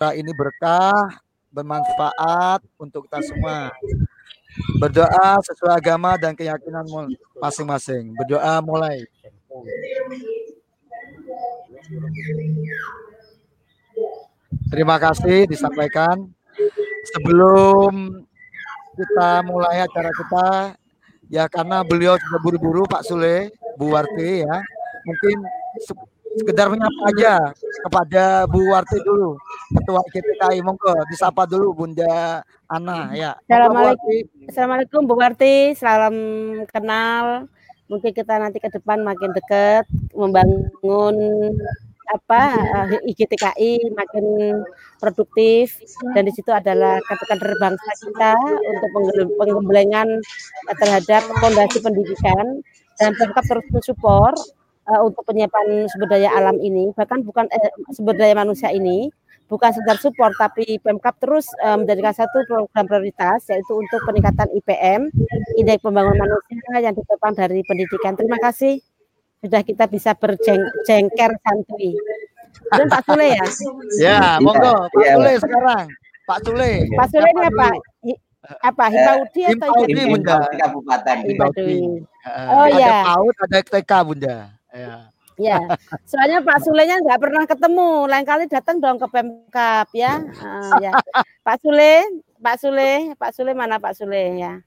Semoga ini berkah, bermanfaat untuk kita semua. Berdoa sesuai agama dan keyakinan masing-masing. Berdoa mulai. Terima kasih disampaikan. Sebelum kita mulai acara kita, ya karena beliau sudah buru-buru Pak Sule, Bu Warti ya, mungkin sekedar menyapa aja kepada Bu Warti dulu, Ketua KPKI. Monggo disapa dulu Bunda Ana ya. Assalamualaikum. Assalamualaikum Bu Warti, salam kenal. Mungkin kita nanti ke depan makin dekat membangun apa uh, eh, IGTKI makin produktif dan di situ adalah kader bangsa kita untuk pengembelengan terhadap fondasi pendidikan dan Pemkap terus mensupport uh, untuk penyiapan sumber daya alam ini bahkan bukan eh, sumber daya manusia ini bukan sekedar support tapi Pemkap terus uh, menjadikan satu program prioritas yaitu untuk peningkatan IPM indeks pembangunan manusia yang ditopang dari pendidikan. Terima kasih sudah kita bisa berjengker santuy. Dan Pak Sule ya? Ya, monggo Pak ya, Sule sekarang. Pak Sule. Pak Sule ini apa? Apa Himaudi atau Himaudi Bunda? Kabupaten Himaudi. Oh ya. Ada PAUD, ada TK Bunda. Ya. Ya, soalnya Pak Sule-nya nggak pernah ketemu. Lain kali datang dong ke Pemkap ya. Uh, ya. Pak Sule, Pak Sule, Pak Sule mana Pak Sule ya?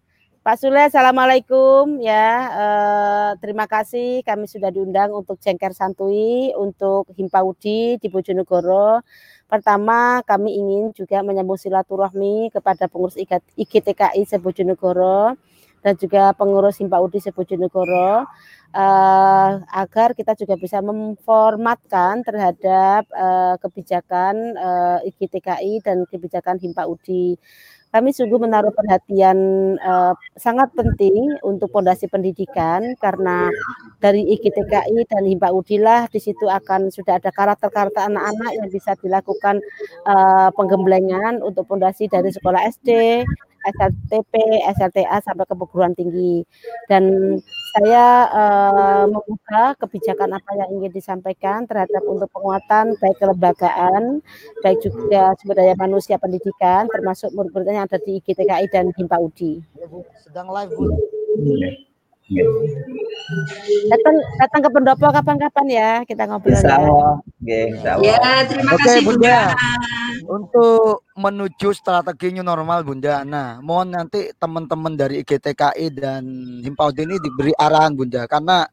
Pak Sule, Assalamualaikum ya. Eh, terima kasih kami sudah diundang untuk Jengker Santui untuk Himpaudi di Bojonegoro. Pertama, kami ingin juga menyambung silaturahmi kepada pengurus IGTKI Sebojonegoro dan juga pengurus Himpaudi Sebojonegoro eh, agar kita juga bisa memformatkan terhadap eh, kebijakan eh, IGTKI dan kebijakan Himpaudi kami sungguh menaruh perhatian uh, sangat penting untuk pondasi pendidikan karena dari IGTKI dan Himpa Udilah di situ akan sudah ada karakter-karakter anak-anak yang bisa dilakukan uh, penggemblengan untuk pondasi dari sekolah SD, SLTP, SLTA sampai ke perguruan tinggi. Dan saya uh, membuka kebijakan apa yang ingin disampaikan terhadap untuk penguatan baik kelembagaan, baik juga sumber daya manusia pendidikan, termasuk murid-murid yang ada di IGTKI dan Himpa UDI. Sedang live, Bu. Iya. Datang datang ke pendopo kapan-kapan ya kita ngobrol. Bisa. Ya. ya, terima Oke, kasih Bunda. Untuk menuju strategi new normal Bunda. Nah, mohon nanti teman-teman dari IGTKI dan Himpaud ini diberi arahan Bunda karena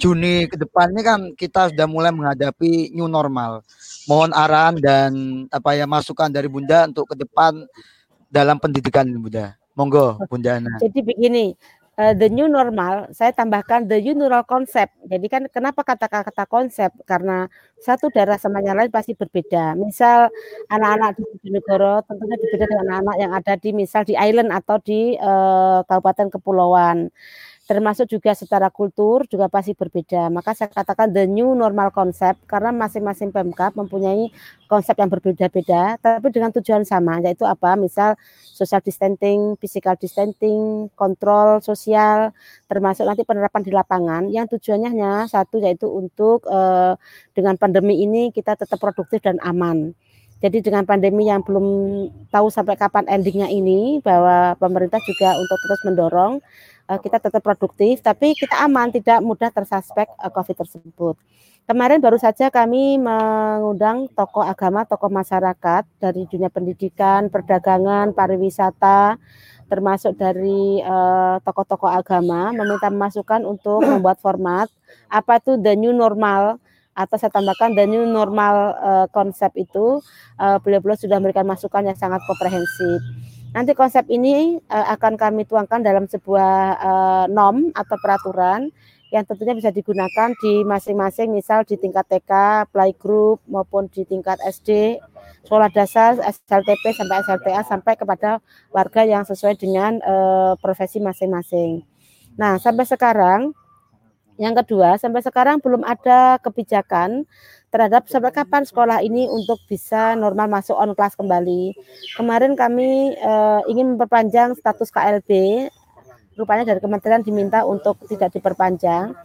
Juni ke depan ini kan kita sudah mulai menghadapi new normal. Mohon arahan dan apa ya masukan dari Bunda untuk ke depan dalam pendidikan Bunda. Monggo Bunda Ana. Jadi begini, uh, the new normal, saya tambahkan the new normal concept. Jadi kan kenapa kata-kata konsep? Karena satu daerah sama yang lain pasti berbeda. Misal anak-anak di Bojonegoro tentunya berbeda dengan anak-anak yang ada di misal di island atau di uh, kabupaten kepulauan termasuk juga secara kultur juga pasti berbeda. Maka saya katakan the new normal concept karena masing-masing Pemkap mempunyai konsep yang berbeda-beda tapi dengan tujuan sama yaitu apa? Misal social distancing, physical distancing, kontrol sosial termasuk nanti penerapan di lapangan yang tujuannya hanya satu yaitu untuk eh, dengan pandemi ini kita tetap produktif dan aman. Jadi dengan pandemi yang belum tahu sampai kapan endingnya ini, bahwa pemerintah juga untuk terus mendorong kita tetap produktif, tapi kita aman, tidak mudah tersuspek uh, COVID tersebut. Kemarin baru saja kami mengundang tokoh agama, tokoh masyarakat dari dunia pendidikan, perdagangan, pariwisata, termasuk dari uh, tokoh-tokoh agama, meminta masukan untuk membuat format apa itu the new normal atau saya tambahkan the new normal uh, konsep itu uh, beliau-beliau sudah memberikan masukan yang sangat komprehensif. Nanti konsep ini uh, akan kami tuangkan dalam sebuah uh, norm atau peraturan yang tentunya bisa digunakan di masing-masing misal di tingkat TK, playgroup maupun di tingkat SD, sekolah dasar, SLTP sampai SLTA sampai kepada warga yang sesuai dengan uh, profesi masing-masing. Nah, sampai sekarang yang kedua, sampai sekarang belum ada kebijakan terhadap sampai kapan sekolah ini untuk bisa normal masuk on class kembali. Kemarin kami eh, ingin memperpanjang status KLB, rupanya dari kementerian diminta untuk tidak diperpanjang.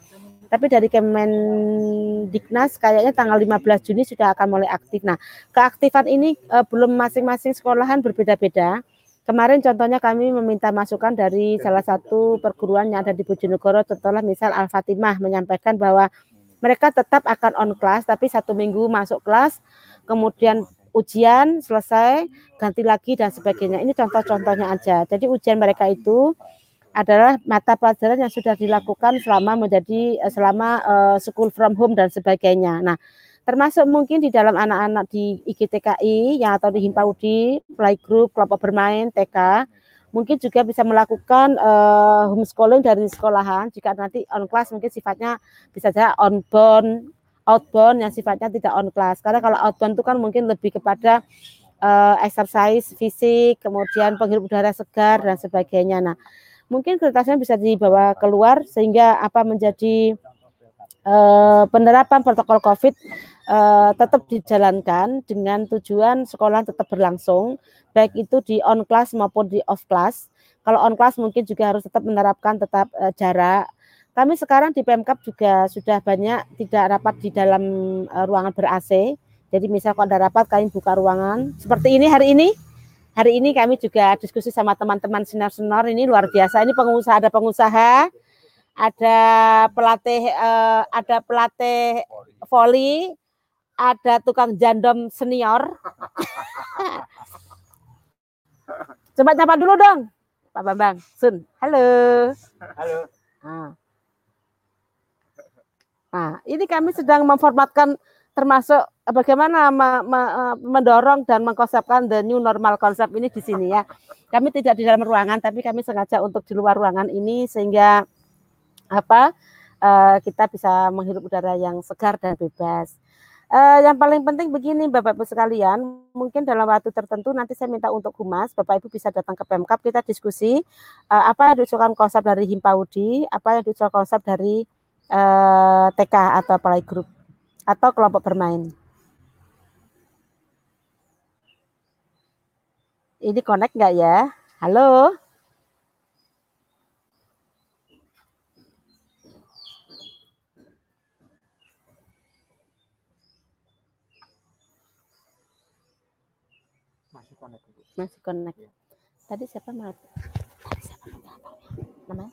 Tapi dari Kemendiknas kayaknya tanggal 15 Juni sudah akan mulai aktif. Nah, keaktifan ini uh, belum masing-masing sekolahan berbeda-beda. Kemarin contohnya kami meminta masukan dari salah satu perguruan yang ada di Bojonegoro, contohnya misal Al Fatimah menyampaikan bahwa mereka tetap akan on class, tapi satu minggu masuk kelas, kemudian ujian selesai, ganti lagi dan sebagainya. Ini contoh-contohnya aja. Jadi ujian mereka itu adalah mata pelajaran yang sudah dilakukan selama menjadi eh, selama uh, school from home dan sebagainya. Nah, termasuk mungkin di dalam anak-anak di IGTKI yang atau di Himpaudi, playgroup, kelompok bermain, TK, mungkin juga bisa melakukan uh, homeschooling dari sekolahan jika nanti on class mungkin sifatnya bisa saja on bound, outbound yang sifatnya tidak on class. Karena kalau outbound itu kan mungkin lebih kepada uh, exercise fisik, kemudian penghirup udara segar dan sebagainya. Nah, mungkin kertasnya bisa dibawa keluar sehingga apa menjadi uh, penerapan protokol COVID uh, tetap dijalankan dengan tujuan sekolah tetap berlangsung, baik itu di on class maupun di off class. Kalau on class mungkin juga harus tetap menerapkan tetap uh, jarak. Kami sekarang di Pemkap juga sudah banyak tidak rapat di dalam ruangan ber-AC. Jadi misal kalau ada rapat kami buka ruangan seperti ini hari ini. Hari ini kami juga diskusi sama teman-teman sinar-sinar ini luar biasa. Ini pengusaha ada pengusaha, ada pelatih uh, ada pelatih voli, ada tukang jandom senior. Coba nyapa dulu dong, Pak Bambang. Sun, halo. Halo. Nah. nah, ini kami sedang memformatkan termasuk bagaimana me, me, mendorong dan mengkonsepkan the new normal konsep ini di sini ya. Kami tidak di dalam ruangan, tapi kami sengaja untuk di luar ruangan ini sehingga apa uh, kita bisa menghirup udara yang segar dan bebas. Uh, yang paling penting begini Bapak Ibu sekalian, mungkin dalam waktu tertentu nanti saya minta untuk humas, Bapak Ibu bisa datang ke Pemkap, kita diskusi uh, apa yang diusulkan konsep dari Himpaudi, apa yang diusulkan konsep dari uh, TK atau Group atau kelompok bermain. Ini connect nggak ya? Halo? Masih connect tadi siapa mau tadi siapa namanya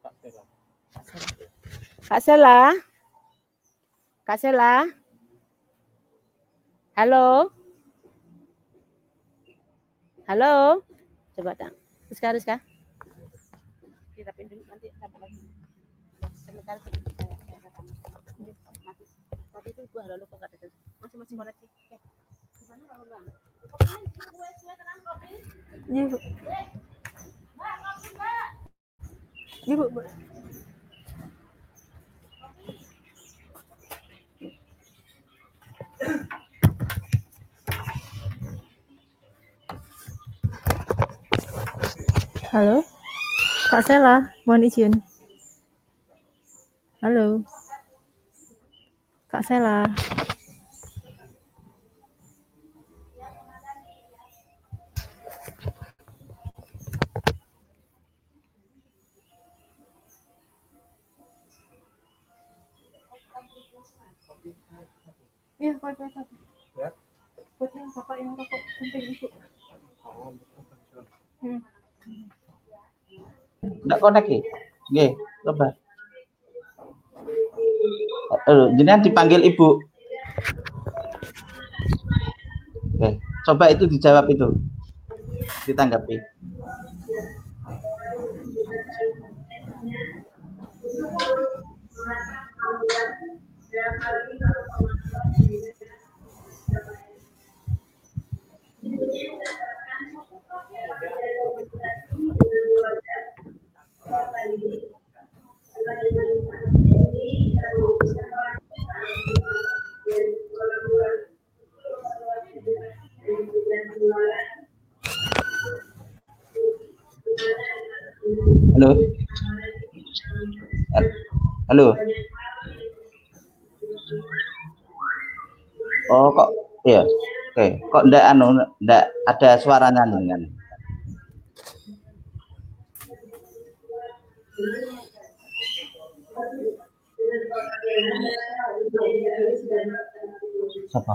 Kak Sela Kak Sela Kak Sela halo halo coba dong Rizka Rizka kita pindah nanti tambah lagi sebentar tadi itu gua lalu kok ada masih masih koneksi gimana kalau Iya, Bu. Iya, Bu. Halo, Kak Sela, mohon izin. Halo, Kak Sela. Iya, wifi satu. Ya. Buat yang bapak yang rokok penting ibu. Hmm. Enggak konek ya? Nggih, coba. Eh, jenengan dipanggil ibu. Oke, coba itu dijawab itu. Ditanggapi. Halo. Halo. Oh kok iya. Oke, kok ndak anu ndak ada suaranya dengan. Siapa?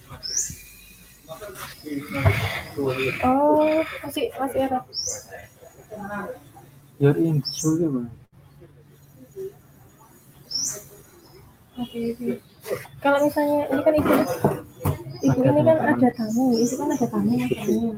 oh masih masih error Your intro gimana? Oke, oke. Kalau misalnya ini kan ibu, ibu ini kan ada tamu, itu kan ada tamu yang tamu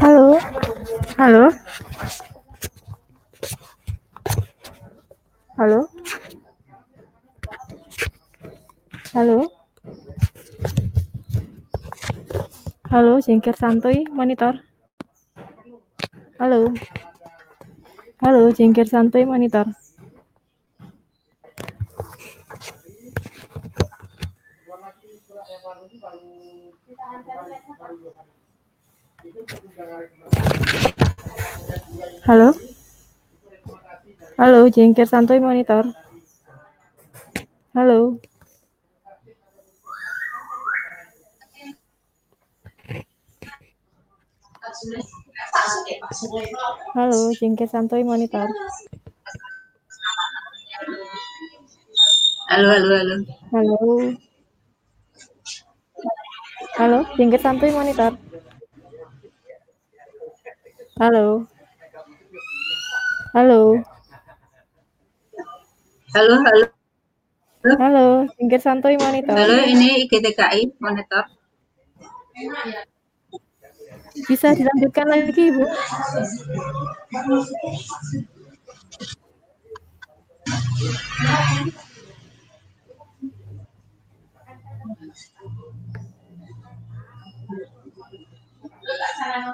Halo. Halo. Halo. Halo. Halo, jengker santuy monitor. Halo. Halo, jengker santuy monitor. Halo. Halo, jengker santuy monitor. Halo. Halo, jengker santuy monitor. Halo, halo, halo. Halo. Halo, jengker santuy monitor. Halo. Halo. Halo, halo. Halo, jengker santuy monitor. Halo, ini IGTKI monitor. Bisa dilanjutkan lagi, Ibu? Halo.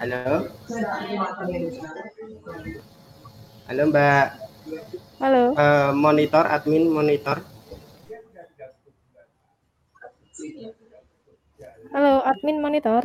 Halo. Halo Mbak. Halo. Eh, monitor, admin monitor. Halo, admin monitor.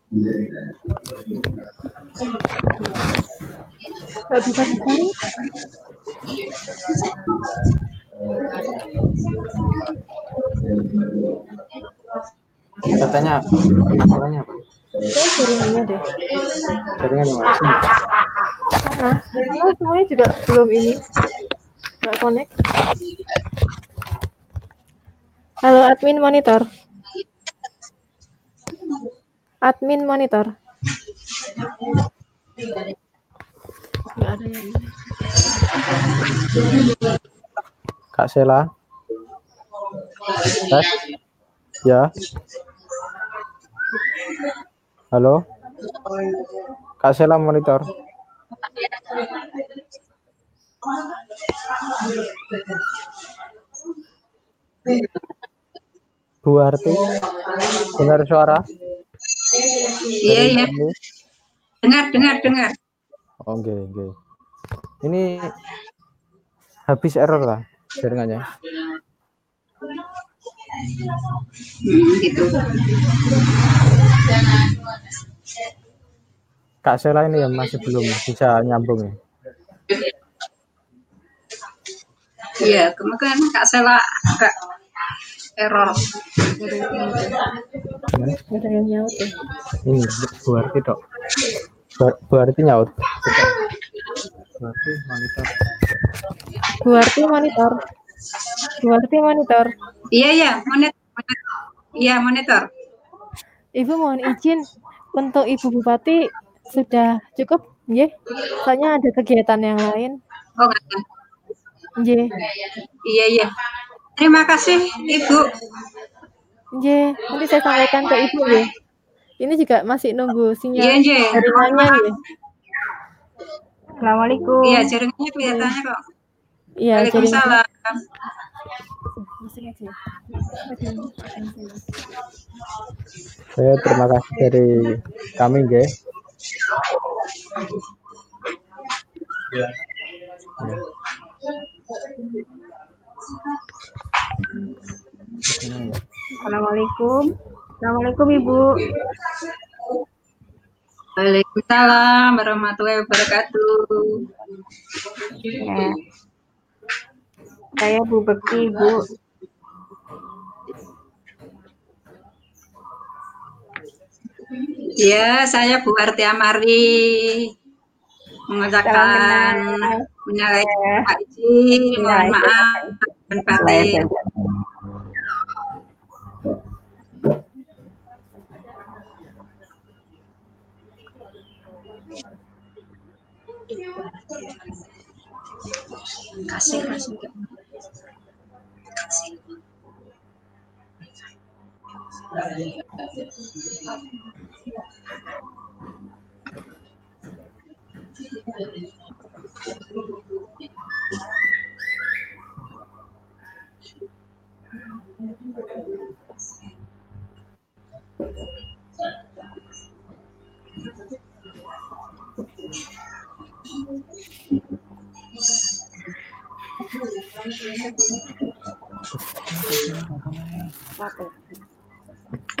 Nggak bisa dicari. Katanya masalahnya apa? Itu jaringannya deh. Jaringan yang mana? Nah, oh, semuanya juga belum ini. Nggak connect. Halo admin monitor. Admin monitor. Kak Sela. Tes. Ya. Halo. Kak Sela monitor. Bu Arti, dengar suara? Iya, iya. Dengar, dengar, dengar. Oke, oke. Ini habis error lah jaringannya. Hmm, gitu. Kak Sela ini yang masih belum bisa nyambung ya. Iya, kemungkinan Kak Sela agak error. Ada yang nyaut ya. Ini Bu Arti dok. Bu- Bu Arti nyaut. Bu Arti monitor. Bu Arti monitor. Bu Arti monitor. Iya, iya, monitor. Iya, monitor. Ibu mohon izin untuk Ibu Bupati sudah cukup, nggih? Soalnya ada kegiatan yang lain. Oh. Nggih. Iya, iya. Terima kasih, Ibu. Nggih, nanti saya sampaikan ke Ibu nggih. Ini juga masih nunggu sinyal iya. jaringannya nggih. Assalamualaikum. Iya, jaringannya kelihatannya kok. Iya. Waalaikumsalam. Saya terima kasih dari kami, Ge. Ya. Assalamualaikum. Assalamualaikum Ibu. Waalaikumsalam warahmatullahi wabarakatuh. Ya. Saya Bu Bekti, Bu. Ya, saya Bu Arti Amari mengucapkan menyalahi Pak izin, mohon maaf dan batin. Kasih, kasih. Kasih. สวั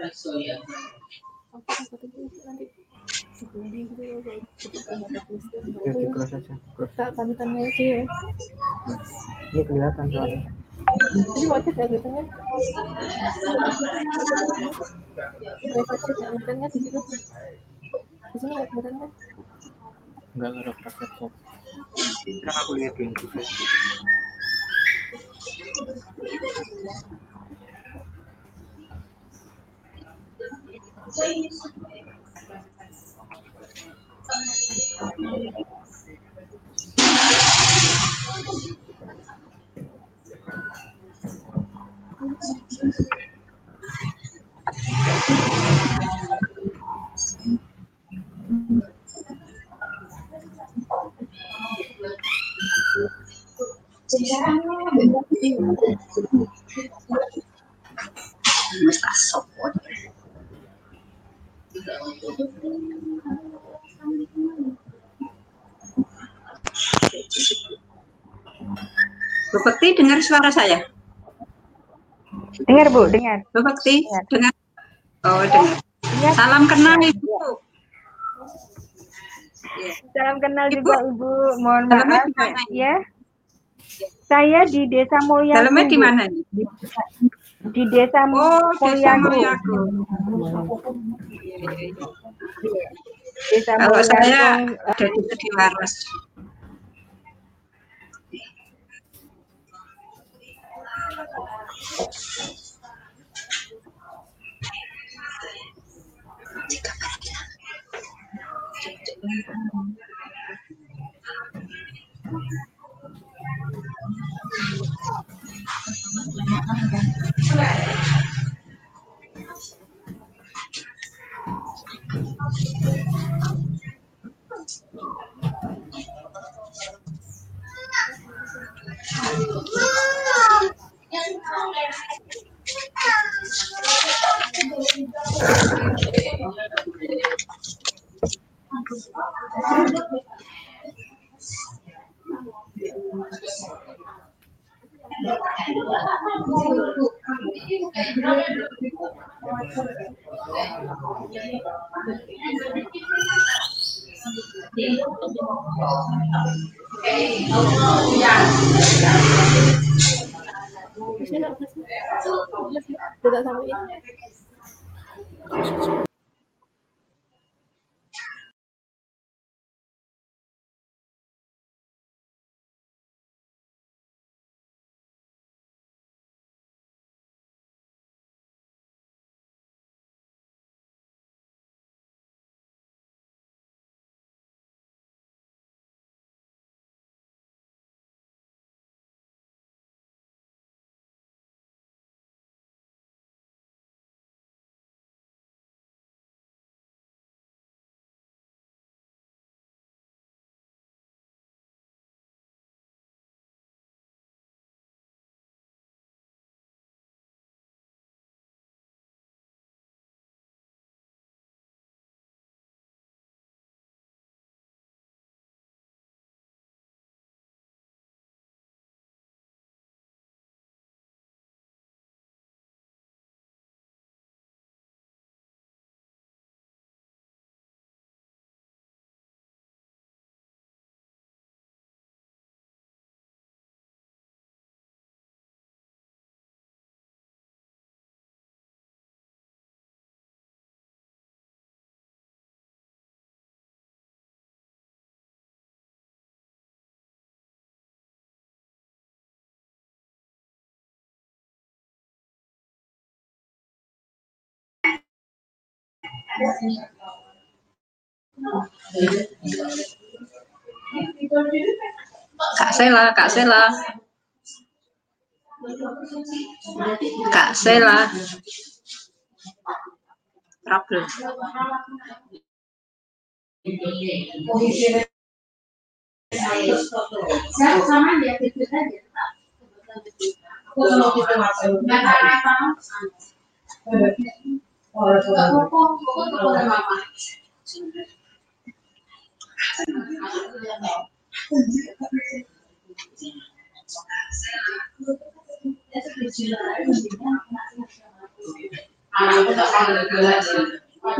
Ya, di aja. Ya. Ini kelihatan soalnya. Ini ya chat kelihatannya di sini? Enggak ada praktek. Kan aku lihat yang juga. Dengar suara saya? Dengar Bu, dengar. Bu Bekti Dengar. dengar? Oh dengar. Iya. Salam kenal Ibu. Salam kenal Ibu, juga Ibu. Mohon dalamnya maaf di mana ini? ya. Saya di Desa Mulyangu. Dalamnya di mana nih? Di Desa Oh, Desa. Mulyago. Desa Kalau saya ada di Jika pada Hey, oh. Sediwaras. Tidak sampai Kak Sela, Kak Sela. Kak Sela. Problem. 我来弄吧，弄吧，弄吧，弄吧，弄吧，弄吧，弄吧，弄吧，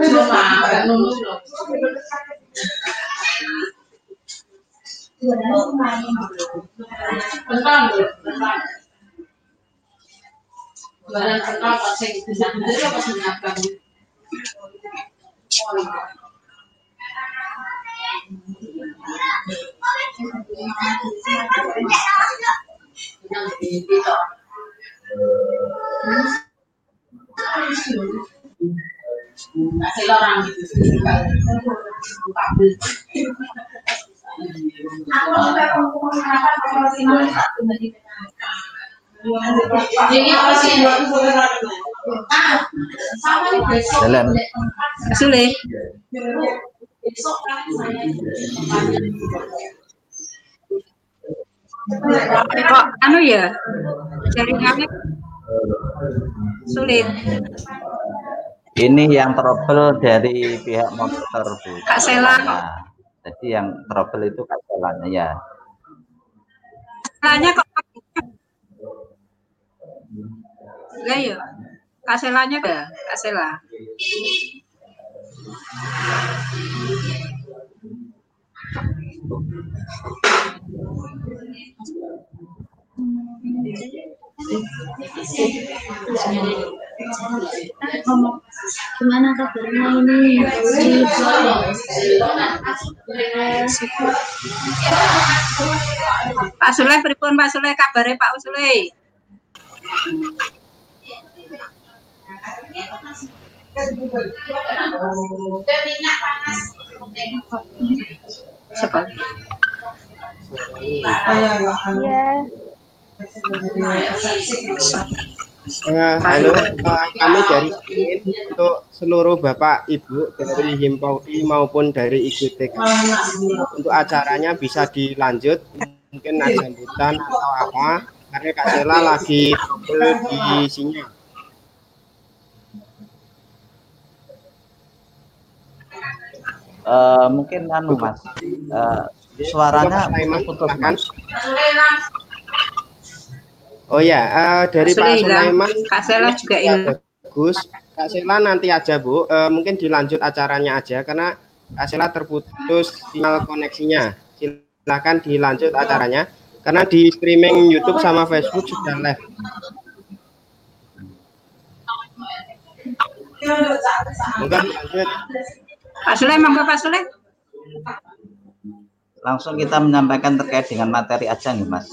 弄吧，弄吧，弄，弄吧，弄吧，弄，弄吧，弄吧，弄吧，barang kenal kok sing bener-bener apa Aku juga kalau sih Jalan. Sule. Kok anu ya? Jaringannya Sulit. Ini yang trouble dari pihak motor Bu. Kak Sela. Nah, jadi yang trouble itu Kak Selanya ya. Selanya kok Lah ya. Kaselanya ada, kasela. Gimana kabarnya ini? Pak Sule pripun Pak Sule kabare Pak Sule? Siapa? Uh, halo, uh, kami dari untuk seluruh Bapak Ibu dari Himpaudi maupun dari IGTK. Untuk acaranya bisa dilanjut, mungkin ada sambutan atau apa, karena Kak Sela lagi trouble di sinyal. Uh, mungkin anu Mas, uh, suaranya putus Mas. Oh ya, uh, dari Pak Sulaiman, Kak Sela juga ini. Bagus, Kak Sela nanti aja Bu, uh, mungkin dilanjut acaranya aja karena Kak Sela terputus sinyal koneksinya. Silakan dilanjut acaranya karena di streaming YouTube sama Facebook sudah live. Mungkin lanjut. Pak Sule, monggo Pak Sule. Langsung kita menyampaikan terkait dengan materi aja nih Mas.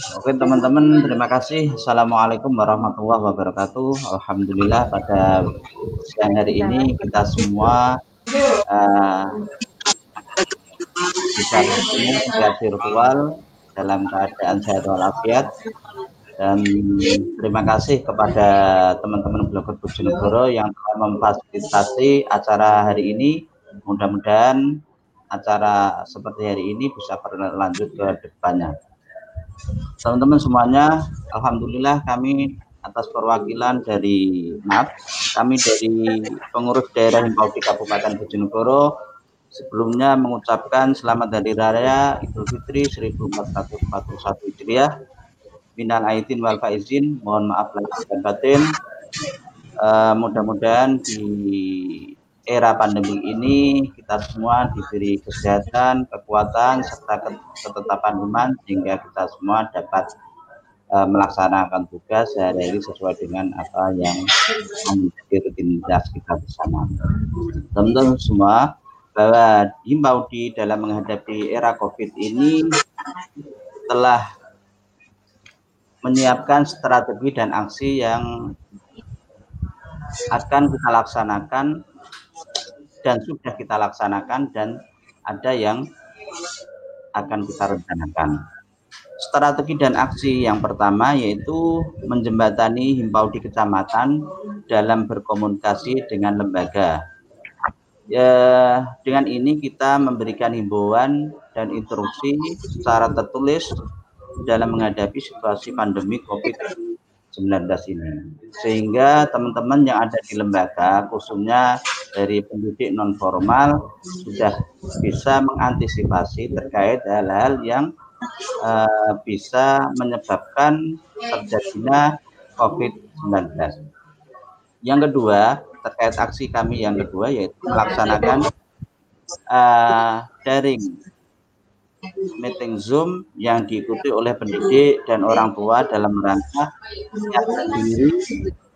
Oke teman-teman, terima kasih. Assalamualaikum warahmatullahi wabarakatuh. Alhamdulillah pada siang hari ini kita semua uh, bisa bertemu secara virtual dalam keadaan sehat walafiat dan terima kasih kepada teman-teman blogger Bojonegoro yang telah memfasilitasi acara hari ini. Mudah-mudahan acara seperti hari ini bisa berlanjut ke depannya. Teman-teman semuanya, Alhamdulillah kami atas perwakilan dari MAP, kami dari pengurus daerah Himpau di Kabupaten Bojonegoro sebelumnya mengucapkan selamat hari raya Idul Fitri 1441 Hijriah. Minal aidin wal faizin mohon maaf lahir dan batin. Uh, mudah-mudahan di era pandemi ini kita semua diberi kesehatan, kekuatan serta ketetapan iman sehingga kita semua dapat uh, melaksanakan tugas sehari-hari sesuai dengan apa yang menjadi rutinitas kita bersama. Teman-teman semua bahwa himbau di dalam menghadapi era COVID ini telah menyiapkan strategi dan aksi yang akan kita laksanakan dan sudah kita laksanakan dan ada yang akan kita rencanakan. Strategi dan aksi yang pertama yaitu menjembatani himbau di kecamatan dalam berkomunikasi dengan lembaga. Ya, dengan ini kita memberikan himbauan dan instruksi secara tertulis dalam menghadapi situasi pandemi COVID-19 ini. Sehingga teman-teman yang ada di lembaga, khususnya dari pendidik non formal, sudah bisa mengantisipasi terkait hal-hal yang uh, bisa menyebabkan terjadinya COVID-19. Yang kedua, terkait aksi kami yang kedua yaitu melaksanakan uh, daring meeting Zoom yang diikuti oleh pendidik dan orang tua dalam rangka diri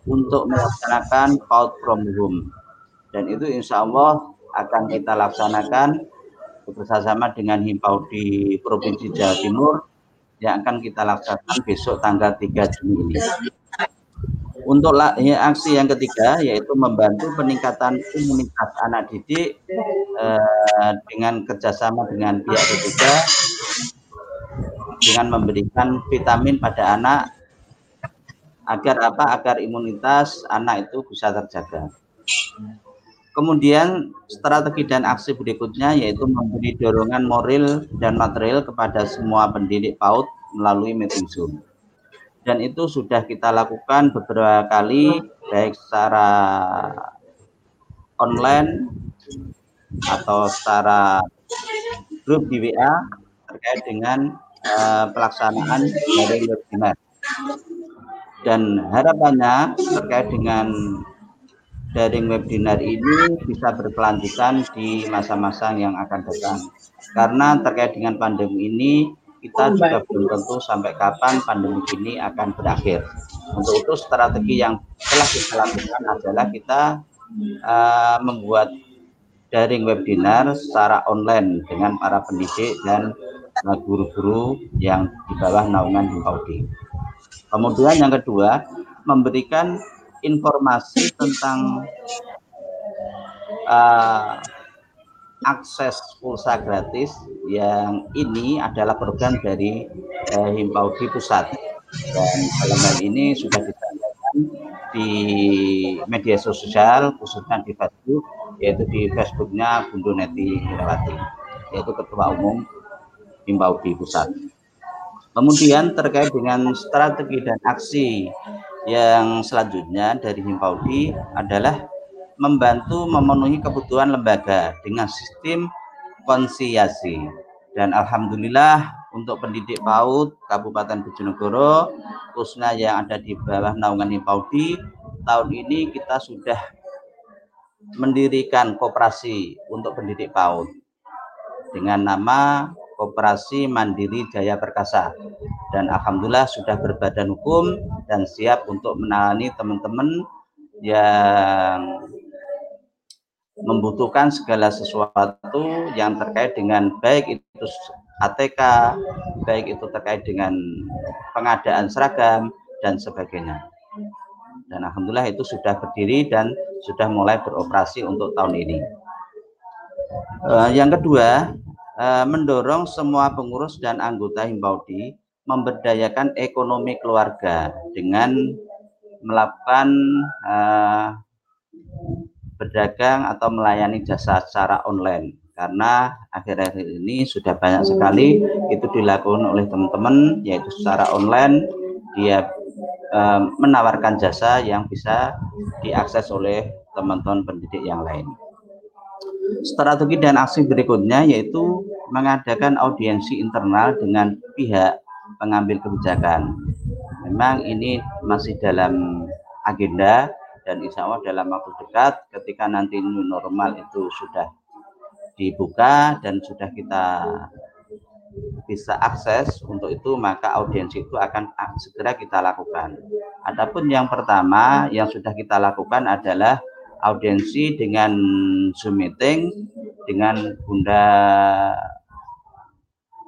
untuk melaksanakan PAUD from home. Dan itu insya Allah akan kita laksanakan bersama dengan Himpau di Provinsi Jawa Timur yang akan kita laksanakan besok tanggal 3 Juni ini. Untuk ya, aksi yang ketiga yaitu membantu peningkatan imunitas anak didik eh, dengan kerjasama dengan pihak ketiga dengan memberikan vitamin pada anak agar apa agar imunitas anak itu bisa terjaga. Kemudian strategi dan aksi berikutnya yaitu memberi dorongan moral dan material kepada semua pendidik PAUD melalui meeting Zoom. Dan itu sudah kita lakukan beberapa kali baik secara online atau secara grup di WA terkait dengan uh, pelaksanaan dari webinar. Dan harapannya terkait dengan daring webinar ini bisa berkelanjutan di masa-masa yang akan datang. Karena terkait dengan pandemi ini, kita juga belum tentu sampai kapan pandemi ini akan berakhir. Untuk itu strategi yang telah kita lakukan adalah kita uh, membuat daring webinar secara online dengan para pendidik dan guru-guru yang di bawah naungan Himpaudi. Kemudian yang kedua, memberikan informasi tentang uh, akses pulsa gratis yang ini adalah program dari uh, Himpaudi Pusat dan dalam hal ini sudah disampaikan di media sosial khususnya di Facebook yaitu di Facebooknya Bundu Neti Hirawati yaitu Ketua Umum Himpaudi Pusat. Kemudian terkait dengan strategi dan aksi yang selanjutnya dari Himpaudi adalah membantu memenuhi kebutuhan lembaga dengan sistem konsiasi. Dan Alhamdulillah untuk pendidik PAUD Kabupaten Bojonegoro, khususnya yang ada di bawah naungan Himpaudi, tahun ini kita sudah mendirikan koperasi untuk pendidik PAUD dengan nama Koperasi Mandiri Jaya Perkasa dan alhamdulillah sudah berbadan hukum dan siap untuk menangani teman-teman yang membutuhkan segala sesuatu yang terkait dengan baik itu ATK, baik itu terkait dengan pengadaan seragam dan sebagainya. Dan alhamdulillah itu sudah berdiri dan sudah mulai beroperasi untuk tahun ini. Uh, yang kedua, uh, mendorong semua pengurus dan anggota Himbaudi memberdayakan ekonomi keluarga dengan melakukan uh, berdagang atau melayani jasa secara online karena akhir-akhir ini sudah banyak sekali itu dilakukan oleh teman-teman yaitu secara online dia uh, menawarkan jasa yang bisa diakses oleh teman-teman pendidik yang lain. Strategi dan aksi berikutnya yaitu mengadakan audiensi internal dengan pihak pengambil kebijakan. Memang ini masih dalam agenda dan insya Allah dalam waktu dekat ketika nanti new normal itu sudah dibuka dan sudah kita bisa akses untuk itu maka audiensi itu akan segera kita lakukan. Adapun yang pertama yang sudah kita lakukan adalah audiensi dengan Zoom meeting dengan Bunda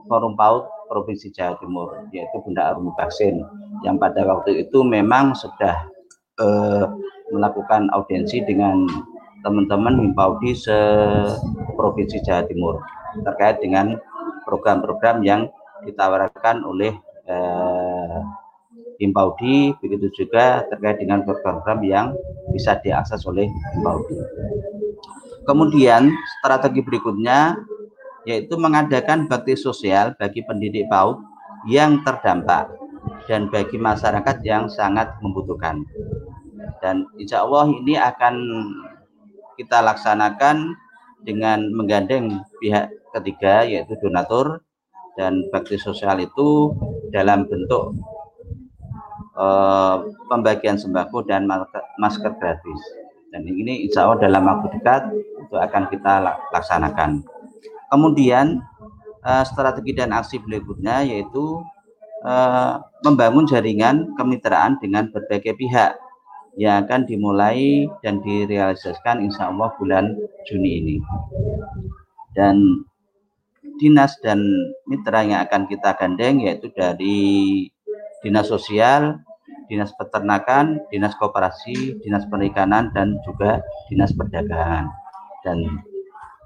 Forum PAUD Provinsi Jawa Timur, yaitu Bunda Arumi Baksin, yang pada waktu itu memang sudah eh, melakukan audiensi dengan teman-teman Himpaudi se-Provinsi Jawa Timur terkait dengan program-program yang ditawarkan oleh eh, Himpaudi, begitu juga terkait dengan program-program yang bisa diakses oleh Himpaudi. Kemudian strategi berikutnya yaitu mengadakan bakti sosial bagi pendidik PAUD yang terdampak dan bagi masyarakat yang sangat membutuhkan. Dan insya Allah ini akan kita laksanakan dengan menggandeng pihak ketiga yaitu donatur dan bakti sosial itu dalam bentuk uh, pembagian sembako dan masker gratis. Dan ini insya Allah dalam waktu dekat itu akan kita laksanakan. Kemudian uh, strategi dan aksi berikutnya yaitu uh, membangun jaringan kemitraan dengan berbagai pihak yang akan dimulai dan direalisasikan insya Allah bulan Juni ini. Dan dinas dan mitra yang akan kita gandeng yaitu dari dinas sosial, dinas peternakan, dinas koperasi, dinas perikanan, dan juga dinas perdagangan. Dan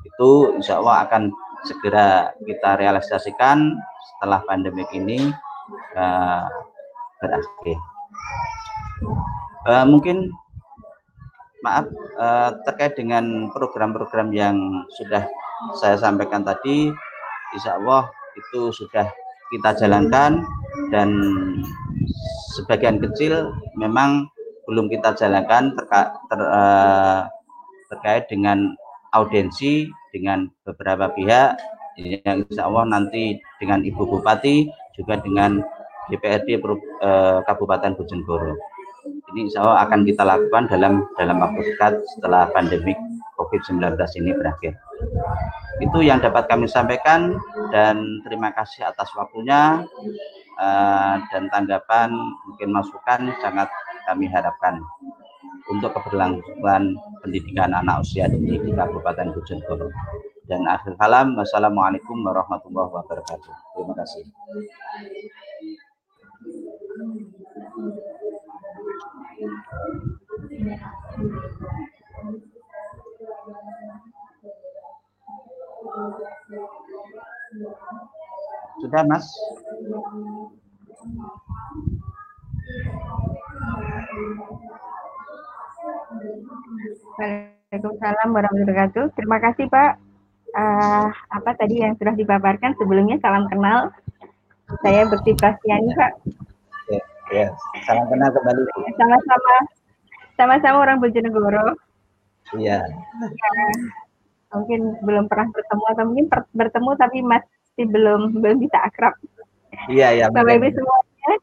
itu insya Allah akan segera kita realisasikan setelah pandemi ini uh, berakhir. Uh, mungkin maaf uh, terkait dengan program-program yang sudah saya sampaikan tadi, insya Allah itu sudah kita jalankan dan sebagian kecil memang belum kita jalankan terka, ter, uh, terkait dengan audiensi dengan beberapa pihak. Yang insya Allah nanti dengan Ibu Bupati juga dengan DPRD Kabupaten Bojonegoro ini insya Allah akan kita lakukan dalam dalam waktu dekat setelah pandemi COVID-19 ini berakhir. Itu yang dapat kami sampaikan dan terima kasih atas waktunya uh, dan tanggapan mungkin masukan sangat kami harapkan untuk keberlangsungan pendidikan anak usia dini di Kabupaten Bojonegoro. Dan akhir kalam, wassalamualaikum warahmatullahi wabarakatuh. Terima kasih. Sudah, Mas? Waalaikumsalam warahmatullahi wabarakatuh. Terima kasih Pak. Uh, apa tadi yang sudah dipaparkan sebelumnya salam kenal. Saya Bekti Prastiani Pak. Ya, ya, salam kenal kembali. Sama-sama. Sama-sama orang Bojonegoro. Iya. Ya, mungkin belum pernah bertemu atau mungkin bertemu tapi masih belum belum bisa akrab. Iya, iya. Bapak Ibu semuanya,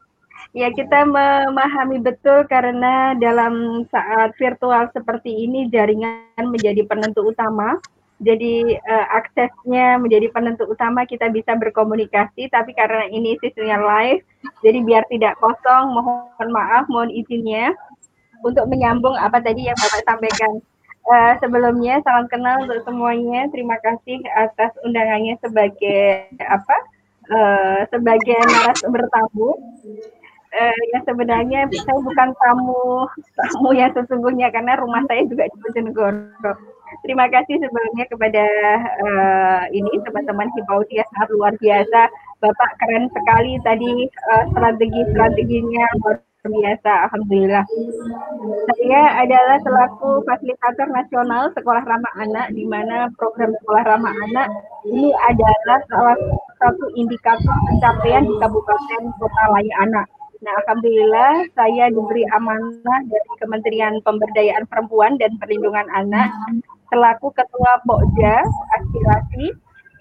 ya kita memahami betul karena dalam saat virtual seperti ini jaringan menjadi penentu utama. Jadi uh, aksesnya menjadi penentu utama kita bisa berkomunikasi, tapi karena ini sistemnya live, jadi biar tidak kosong, mohon maaf, mohon izinnya untuk menyambung apa tadi yang Bapak sampaikan. Uh, sebelumnya salam kenal untuk semuanya. Terima kasih atas undangannya sebagai apa? Uh, sebagai narasumber tamu. Uh, yang sebenarnya saya bukan tamu tamu yang sesungguhnya karena rumah saya juga di Bojonegoro. Terima kasih sebelumnya kepada uh, ini teman-teman Hipauti yang sangat luar biasa. Bapak keren sekali tadi uh, strategi-strateginya biasa. Alhamdulillah. Saya adalah selaku fasilitator nasional Sekolah Ramah Anak di mana program Sekolah Ramah Anak ini adalah salah satu indikator pencapaian di Kabupaten Kota Layak Anak. Nah, alhamdulillah saya diberi amanah dari Kementerian Pemberdayaan Perempuan dan Perlindungan Anak selaku ketua Pokja aspirasi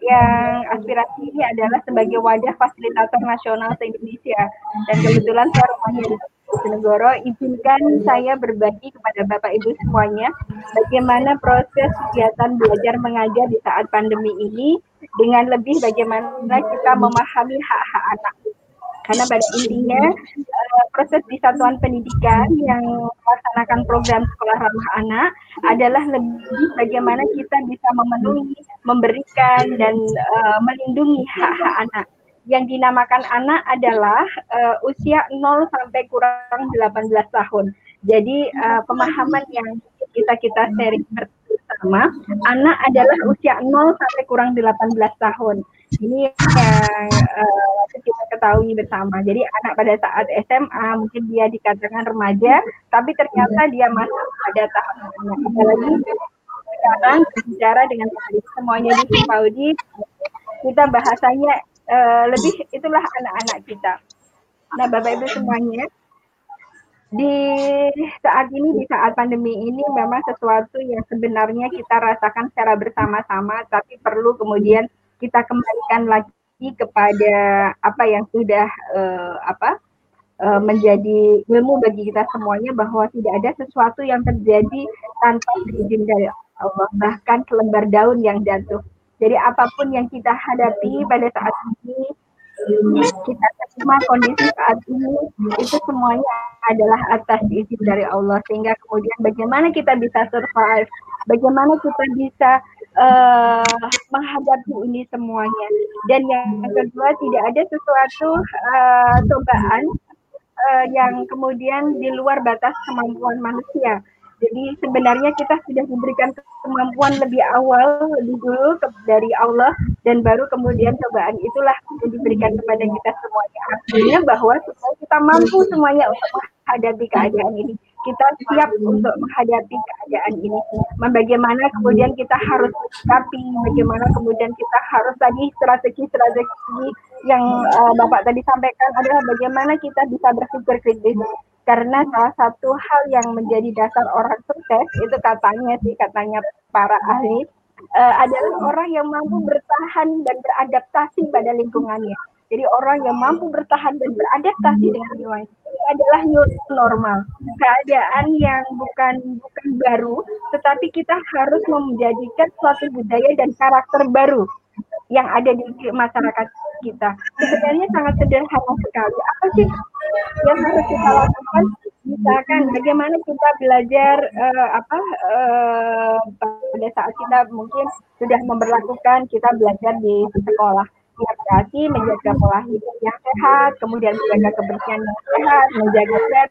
yang aspirasi ini adalah sebagai wadah fasilitator nasional se-Indonesia. Dan kebetulan saya rumahnya di Bojonegoro izinkan saya berbagi kepada Bapak Ibu semuanya bagaimana proses kegiatan belajar mengajar di saat pandemi ini dengan lebih bagaimana kita memahami hak-hak anak karena pada intinya uh, proses di satuan pendidikan yang melaksanakan program sekolah ramah anak adalah lebih bagaimana kita bisa memenuhi, memberikan dan uh, melindungi hak-hak anak. Yang dinamakan anak adalah uh, usia 0 sampai kurang 18 tahun. Jadi pemahaman yang kita kita sharing bersama, anak adalah usia 0 sampai kurang 18 tahun. Ini yang uh, kita ketahui bersama. Jadi anak pada saat SMA mungkin dia dikatakan remaja, tapi ternyata dia masuk pada tahap. Apalagi sekarang berbicara dengan semuanya di Saudi, kita bahasanya uh, lebih itulah anak-anak kita. Nah, Bapak Ibu semuanya, di saat ini di saat pandemi ini memang sesuatu yang sebenarnya kita rasakan secara bersama-sama tapi perlu kemudian kita kembalikan lagi kepada apa yang sudah uh, apa uh, menjadi ilmu bagi kita semuanya bahwa tidak ada sesuatu yang terjadi tanpa izin dari Allah bahkan selembar daun yang jatuh. Jadi apa pun yang kita hadapi pada saat ini kita terima kondisi saat ini itu semuanya adalah atas izin dari Allah sehingga kemudian bagaimana kita bisa survive, bagaimana kita bisa uh, menghadapi ini semuanya. Dan yang kedua tidak ada sesuatu uh, cobaan uh, yang kemudian di luar batas kemampuan manusia. Jadi sebenarnya kita sudah diberikan kemampuan lebih awal, lebih dulu dari Allah dan baru kemudian cobaan itulah yang diberikan kepada kita semuanya. Artinya bahwa supaya kita mampu semuanya untuk menghadapi keadaan ini, kita siap untuk menghadapi keadaan ini. Bagaimana kemudian kita harus menyikapi, bagaimana kemudian kita harus tadi strategi-strategi yang uh, Bapak tadi sampaikan adalah bagaimana kita bisa berpikir kritis. Karena salah satu hal yang menjadi dasar orang sukses itu katanya sih katanya para ahli uh, adalah orang yang mampu bertahan dan beradaptasi pada lingkungannya. Jadi orang yang mampu bertahan dan beradaptasi dengan lingkungan ini adalah normal. Keadaan yang bukan bukan baru, tetapi kita harus menjadikan suatu budaya dan karakter baru yang ada di masyarakat kita. Sebenarnya sangat sederhana sekali. Apa sih yang harus kita lakukan? Misalkan bagaimana kita belajar uh, apa uh, pada saat kita mungkin sudah memperlakukan kita belajar di sekolah berarti menjaga pola hidup yang sehat, kemudian menjaga kebersihan yang sehat, menjaga jarak,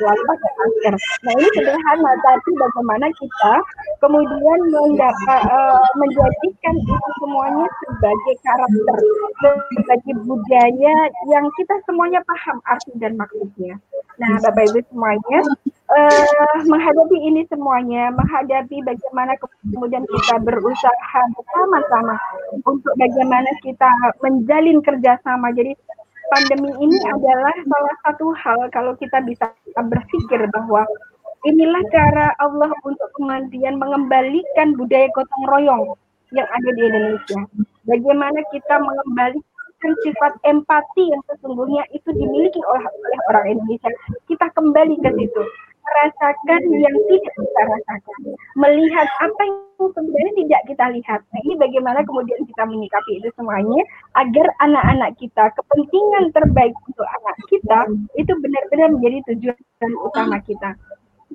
selalu pakai masker. Nah ini sederhana, tapi bagaimana kita kemudian mendapat uh, menjadikan itu semuanya sebagai karakter, sebagai budaya yang kita semuanya paham arti dan maksudnya. Nah, Bapak Ibu semuanya, uh, menghadapi ini semuanya, menghadapi bagaimana kemudian kita berusaha bersama-sama untuk bagaimana kita menjalin kerjasama. Jadi pandemi ini adalah salah satu hal kalau kita bisa berpikir bahwa inilah cara Allah untuk kemudian mengembalikan budaya gotong royong yang ada di Indonesia. Bagaimana kita mengembalikan sifat empati yang sesungguhnya itu dimiliki oleh, oleh orang Indonesia. Kita kembali ke situ, merasakan yang tidak kita rasakan, melihat apa yang sebenarnya tidak kita lihat. Nah, ini bagaimana kemudian kita menyikapi itu semuanya agar anak-anak kita, kepentingan terbaik untuk anak kita itu benar-benar menjadi tujuan utama kita.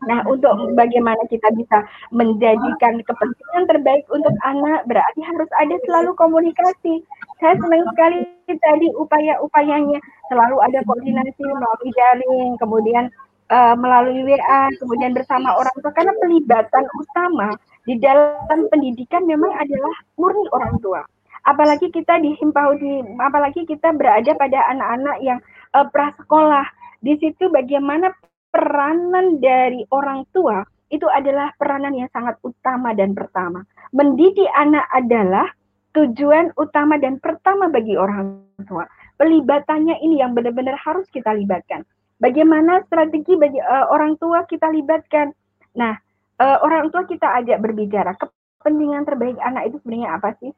Nah, untuk bagaimana kita bisa menjadikan kepentingan terbaik untuk anak, berarti harus ada selalu komunikasi. Saya senang sekali tadi upaya-upayanya, selalu ada koordinasi melalui daring, kemudian uh, melalui WA, kemudian bersama orang tua, karena pelibatan utama di dalam pendidikan memang adalah murni orang tua. Apalagi kita dihimpau di, apalagi kita berada pada anak-anak yang uh, prasekolah. Di situ bagaimana peranan dari orang tua itu adalah peranan yang sangat utama dan pertama. Mendidik anak adalah tujuan utama dan pertama bagi orang tua. Pelibatannya ini yang benar-benar harus kita libatkan. Bagaimana strategi bagi uh, orang tua kita libatkan? Nah, uh, orang tua kita ajak berbicara. Kepentingan terbaik anak itu sebenarnya apa sih?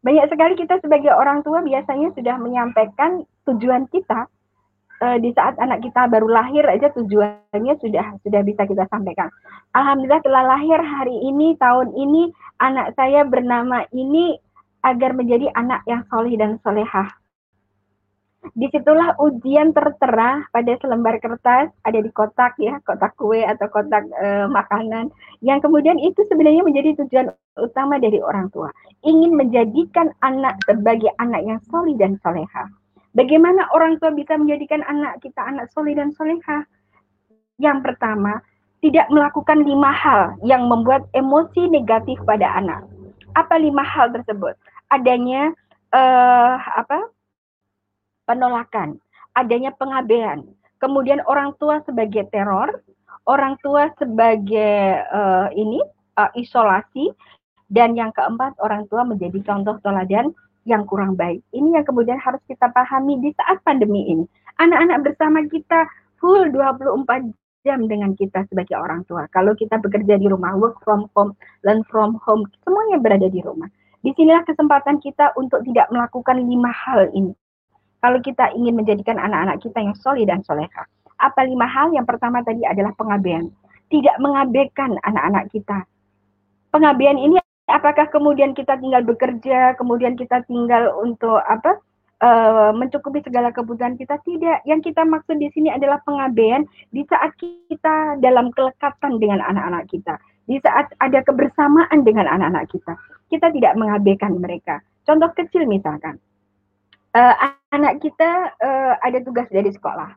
Banyak sekali kita sebagai orang tua biasanya sudah menyampaikan tujuan kita, uh, di saat anak kita baru lahir aja tujuannya sudah sudah bisa kita sampaikan. Alhamdulillah telah lahir hari ini tahun ini anak saya bernama ini agar menjadi anak yang soleh dan solehah. Di situlah ujian tertera pada selembar kertas ada di kotak ya kotak kue atau kotak e, makanan yang kemudian itu sebenarnya menjadi tujuan utama dari orang tua ingin menjadikan anak sebagai anak yang soleh dan soleha Bagaimana orang tua bisa menjadikan anak kita anak soleh dan soleha? Yang pertama, tidak melakukan lima hal yang membuat emosi negatif pada anak. Apa lima hal tersebut? Adanya uh, apa? Penolakan, adanya pengabaian, kemudian orang tua sebagai teror, orang tua sebagai uh, ini uh, isolasi, dan yang keempat orang tua menjadi contoh teladan yang kurang baik. Ini yang kemudian harus kita pahami di saat pandemi ini. Anak-anak bersama kita full 24 jam dengan kita sebagai orang tua. Kalau kita bekerja di rumah, work from home, learn from home, semuanya berada di rumah. Di sinilah kesempatan kita untuk tidak melakukan lima hal ini. Kalau kita ingin menjadikan anak-anak kita yang solid dan soleha. Apa lima hal? Yang pertama tadi adalah pengabaian. Tidak mengabaikan anak-anak kita. Pengabaian ini apakah kemudian kita tinggal bekerja, kemudian kita tinggal untuk apa? Uh, mencukupi segala kebutuhan kita tidak. Yang kita maksud di sini adalah pengabaian di saat kita dalam kelekatan dengan anak-anak kita, di saat ada kebersamaan dengan anak-anak kita, kita tidak mengabaikan mereka. Contoh kecil misalkan, uh, anak kita uh, ada tugas dari sekolah,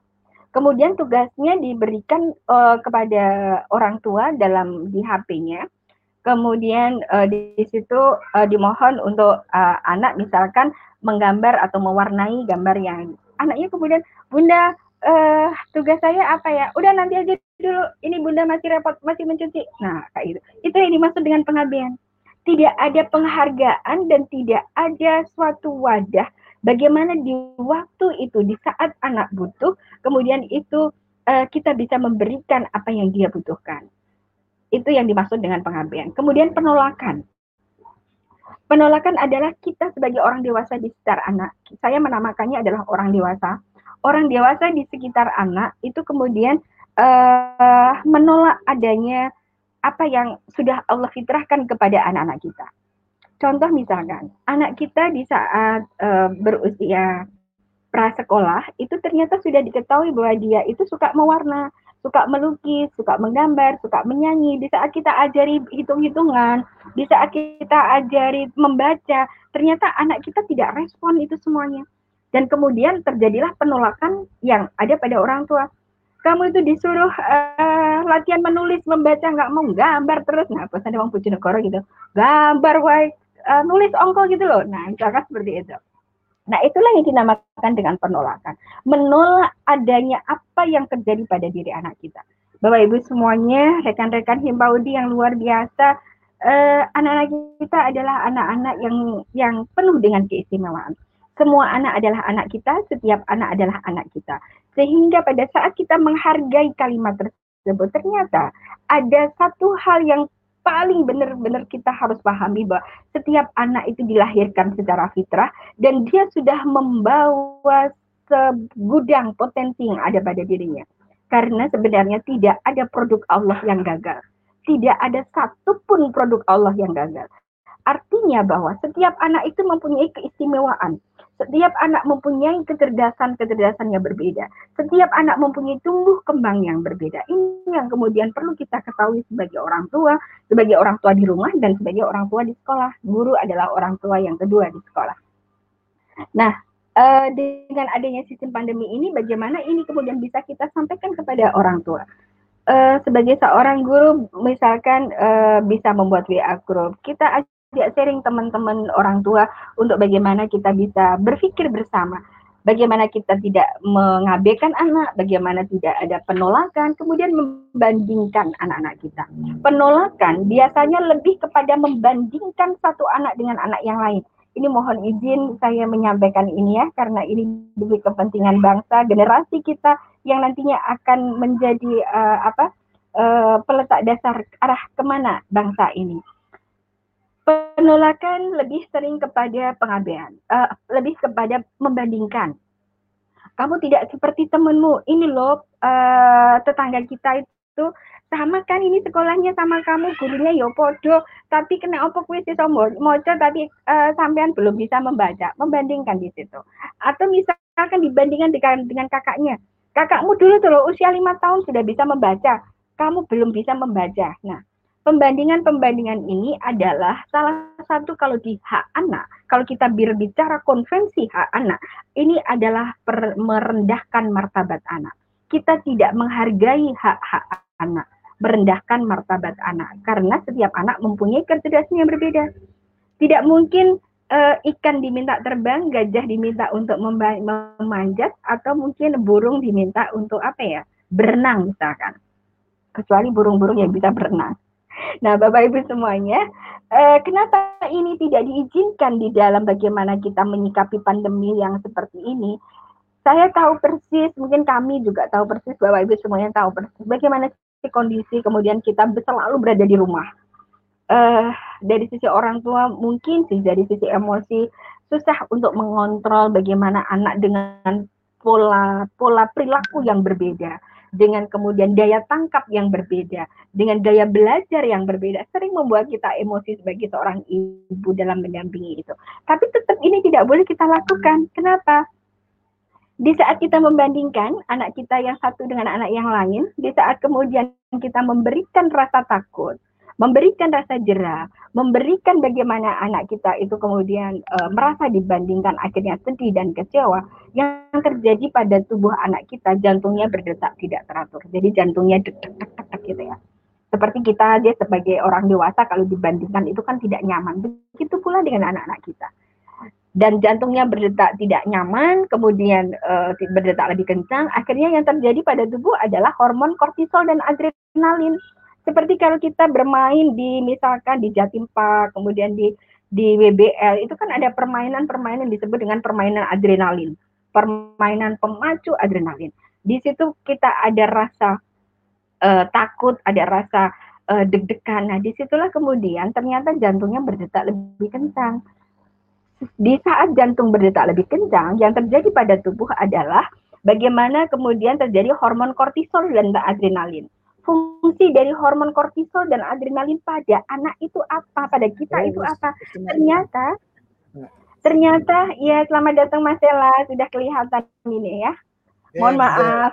kemudian tugasnya diberikan uh, kepada orang tua dalam di HP-nya, kemudian uh, di, situ uh, dimohon untuk uh, anak misalkan menggambar atau mewarnai gambar yang anaknya kemudian bunda uh, tugas saya apa ya? Udah nanti aja dulu. Ini bunda masih repot, masih mencuci. Nah, kayak gitu. Itu yang dimaksud dengan pengabdian. Tidak ada penghargaan dan tidak ada suatu wadah bagaimana di waktu itu, di saat anak butuh, kemudian itu uh, kita bisa memberikan apa yang dia butuhkan. Itu yang dimaksud dengan pengabdian. Kemudian penolakan. Penolakan adalah kita sebagai orang dewasa di sekitar anak. Saya menamakannya adalah orang dewasa. Orang dewasa di sekitar anak itu kemudian uh, menolak adanya apa yang sudah Allah fitrahkan kepada anak-anak kita. Contoh misalkan, anak kita di saat uh, berusia prasekolah itu ternyata sudah diketahui bahwa dia itu suka mewarna, suka melukis, suka menggambar, suka menyanyi. Di saat kita ajari hitung-hitungan, di saat kita ajari membaca, ternyata anak kita tidak respon itu semuanya. Dan kemudian terjadilah penolakan yang ada pada orang tua. Kamu itu disuruh uh, latihan menulis, membaca, nggak mau gambar terus. Nah, pesan Bang Pujonegoro gitu. Gambar, wae, uh, nulis ongkol gitu loh. Nah, misalkan seperti itu. Nah, itulah yang dinamakan dengan penolakan. Menolak adanya apa yang terjadi pada diri anak kita. Bapak Ibu semuanya, rekan-rekan Himpaudi yang luar biasa, eh, anak-anak kita adalah anak-anak yang yang penuh dengan keistimewaan. Semua anak adalah anak kita, setiap anak adalah anak kita. Sehingga pada saat kita menghargai kalimat tersebut, ternyata ada satu hal yang paling benar-benar kita harus pahami bahwa setiap anak itu dilahirkan secara fitrah dan dia sudah membawa segudang potensi yang ada pada dirinya. Karena sebenarnya tidak ada produk Allah yang gagal. Tidak ada satupun produk Allah yang gagal. Artinya bahwa setiap anak itu mempunyai keistimewaan. Setiap anak mempunyai kecerdasan-kecerdasan yang berbeda. Setiap anak mempunyai tumbuh kembang yang berbeda. Ini yang kemudian perlu kita ketahui sebagai orang tua, sebagai orang tua di rumah, dan sebagai orang tua di sekolah. Guru adalah orang tua yang kedua di sekolah. Nah, uh, dengan adanya sistem pandemi ini, bagaimana ini kemudian bisa kita sampaikan kepada orang tua? Uh, sebagai seorang guru, misalkan uh, bisa membuat WA group, kita tidak sharing teman-teman orang tua untuk bagaimana kita bisa berpikir bersama. Bagaimana kita tidak mengabaikan anak, bagaimana tidak ada penolakan, kemudian membandingkan anak-anak kita. Penolakan biasanya lebih kepada membandingkan satu anak dengan anak yang lain. Ini mohon izin saya menyampaikan ini ya, karena ini demi kepentingan bangsa, generasi kita yang nantinya akan menjadi uh, apa uh, peletak dasar arah ke mana bangsa ini penolakan lebih sering kepada pengabaian, uh, lebih kepada membandingkan. Kamu tidak seperti temanmu. Ini loh uh, tetangga kita itu sama kan ini sekolahnya sama kamu? Gurunya ya podo. Tapi kena opo kuis iso moco tapi uh, sampean belum bisa membaca. Membandingkan di situ. Atau misalkan dibandingkan dengan dengan kakaknya. Kakakmu dulu tuh usia lima tahun sudah bisa membaca. Kamu belum bisa membaca. Nah pembandingan-pembandingan ini adalah salah satu kalau di hak anak, kalau kita berbicara konvensi hak anak, ini adalah per, merendahkan martabat anak. Kita tidak menghargai hak-hak anak, merendahkan martabat anak karena setiap anak mempunyai kecerdasan yang berbeda. Tidak mungkin uh, ikan diminta terbang, gajah diminta untuk memanjat atau mungkin burung diminta untuk apa ya? berenang misalkan. Kecuali burung-burung yang bisa berenang Nah, Bapak Ibu semuanya, eh, kenapa ini tidak diizinkan di dalam bagaimana kita menyikapi pandemi yang seperti ini? Saya tahu persis, mungkin kami juga tahu persis, Bapak Ibu semuanya tahu persis bagaimana kondisi kemudian kita selalu berada di rumah. Uh, dari sisi orang tua mungkin sih dari sisi emosi susah untuk mengontrol bagaimana anak dengan pola pola perilaku yang berbeda dengan kemudian daya tangkap yang berbeda, dengan daya belajar yang berbeda, sering membuat kita emosi sebagai seorang ibu dalam mendampingi itu. Tapi tetap ini tidak boleh kita lakukan. Kenapa? Di saat kita membandingkan anak kita yang satu dengan anak yang lain, di saat kemudian kita memberikan rasa takut, memberikan rasa jerah, memberikan bagaimana anak kita itu kemudian e, merasa dibandingkan akhirnya sedih dan kecewa, yang terjadi pada tubuh anak kita jantungnya berdetak tidak teratur. Jadi jantungnya detak-detak gitu ya. Seperti kita dia sebagai orang dewasa kalau dibandingkan itu kan tidak nyaman. Begitu pula dengan anak-anak kita. dan jantungnya berdetak tidak nyaman, kemudian uh, berdetak lebih kencang, akhirnya yang terjadi pada tubuh adalah hormon kortisol dan adrenalin. Seperti kalau kita bermain di misalkan di Jatim Park, kemudian di di WBL itu kan ada permainan-permainan disebut dengan permainan adrenalin, permainan pemacu adrenalin. Di situ kita ada rasa uh, takut, ada rasa uh, deg-degan. Nah, di situlah kemudian ternyata jantungnya berdetak lebih kencang. Di saat jantung berdetak lebih kencang, yang terjadi pada tubuh adalah bagaimana kemudian terjadi hormon kortisol dan adrenalin fungsi dari hormon kortisol dan adrenalin pada anak itu apa, pada kita itu apa. Ternyata, ternyata ya selamat datang Mas Ella, sudah kelihatan ini ya. Mohon maaf.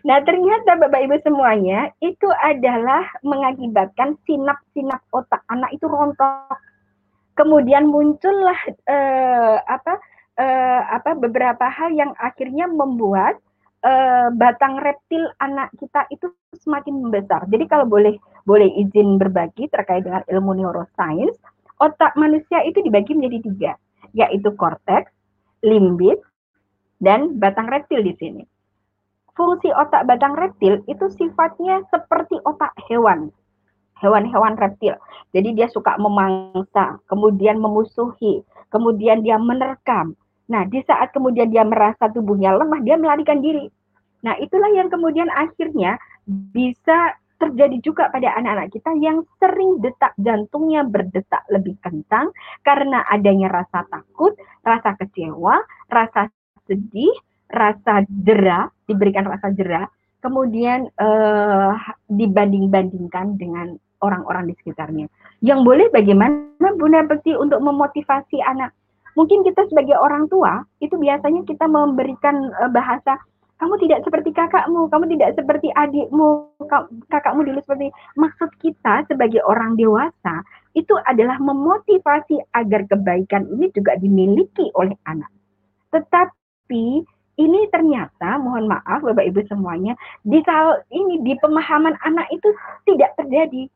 Nah, ternyata Bapak Ibu semuanya itu adalah mengakibatkan sinap-sinap otak anak itu rontok. Kemudian muncullah eh, apa eh, apa beberapa hal yang akhirnya membuat uh, batang reptil anak kita itu semakin membesar. Jadi kalau boleh boleh izin berbagi terkait dengan ilmu neuroscience, otak manusia itu dibagi menjadi tiga, yaitu korteks, limbis, dan batang reptil di sini. Fungsi otak batang reptil itu sifatnya seperti otak hewan, hewan-hewan reptil. Jadi dia suka memangsa, kemudian memusuhi, kemudian dia menerkam, Nah, di saat kemudian dia merasa tubuhnya lemah, dia melarikan diri. Nah, itulah yang kemudian akhirnya bisa terjadi juga pada anak-anak kita yang sering detak jantungnya berdetak lebih kencang karena adanya rasa takut, rasa kecewa, rasa sedih, rasa jera, diberikan rasa jera, kemudian eh, dibanding-bandingkan dengan orang-orang di sekitarnya. Yang boleh bagaimana Bunda Bekti untuk memotivasi anak mungkin kita sebagai orang tua itu biasanya kita memberikan uh, bahasa kamu tidak seperti kakakmu, kamu tidak seperti adikmu, kakakmu dulu seperti maksud kita sebagai orang dewasa itu adalah memotivasi agar kebaikan ini juga dimiliki oleh anak. Tetapi ini ternyata mohon maaf Bapak Ibu semuanya di ini di pemahaman anak itu tidak terjadi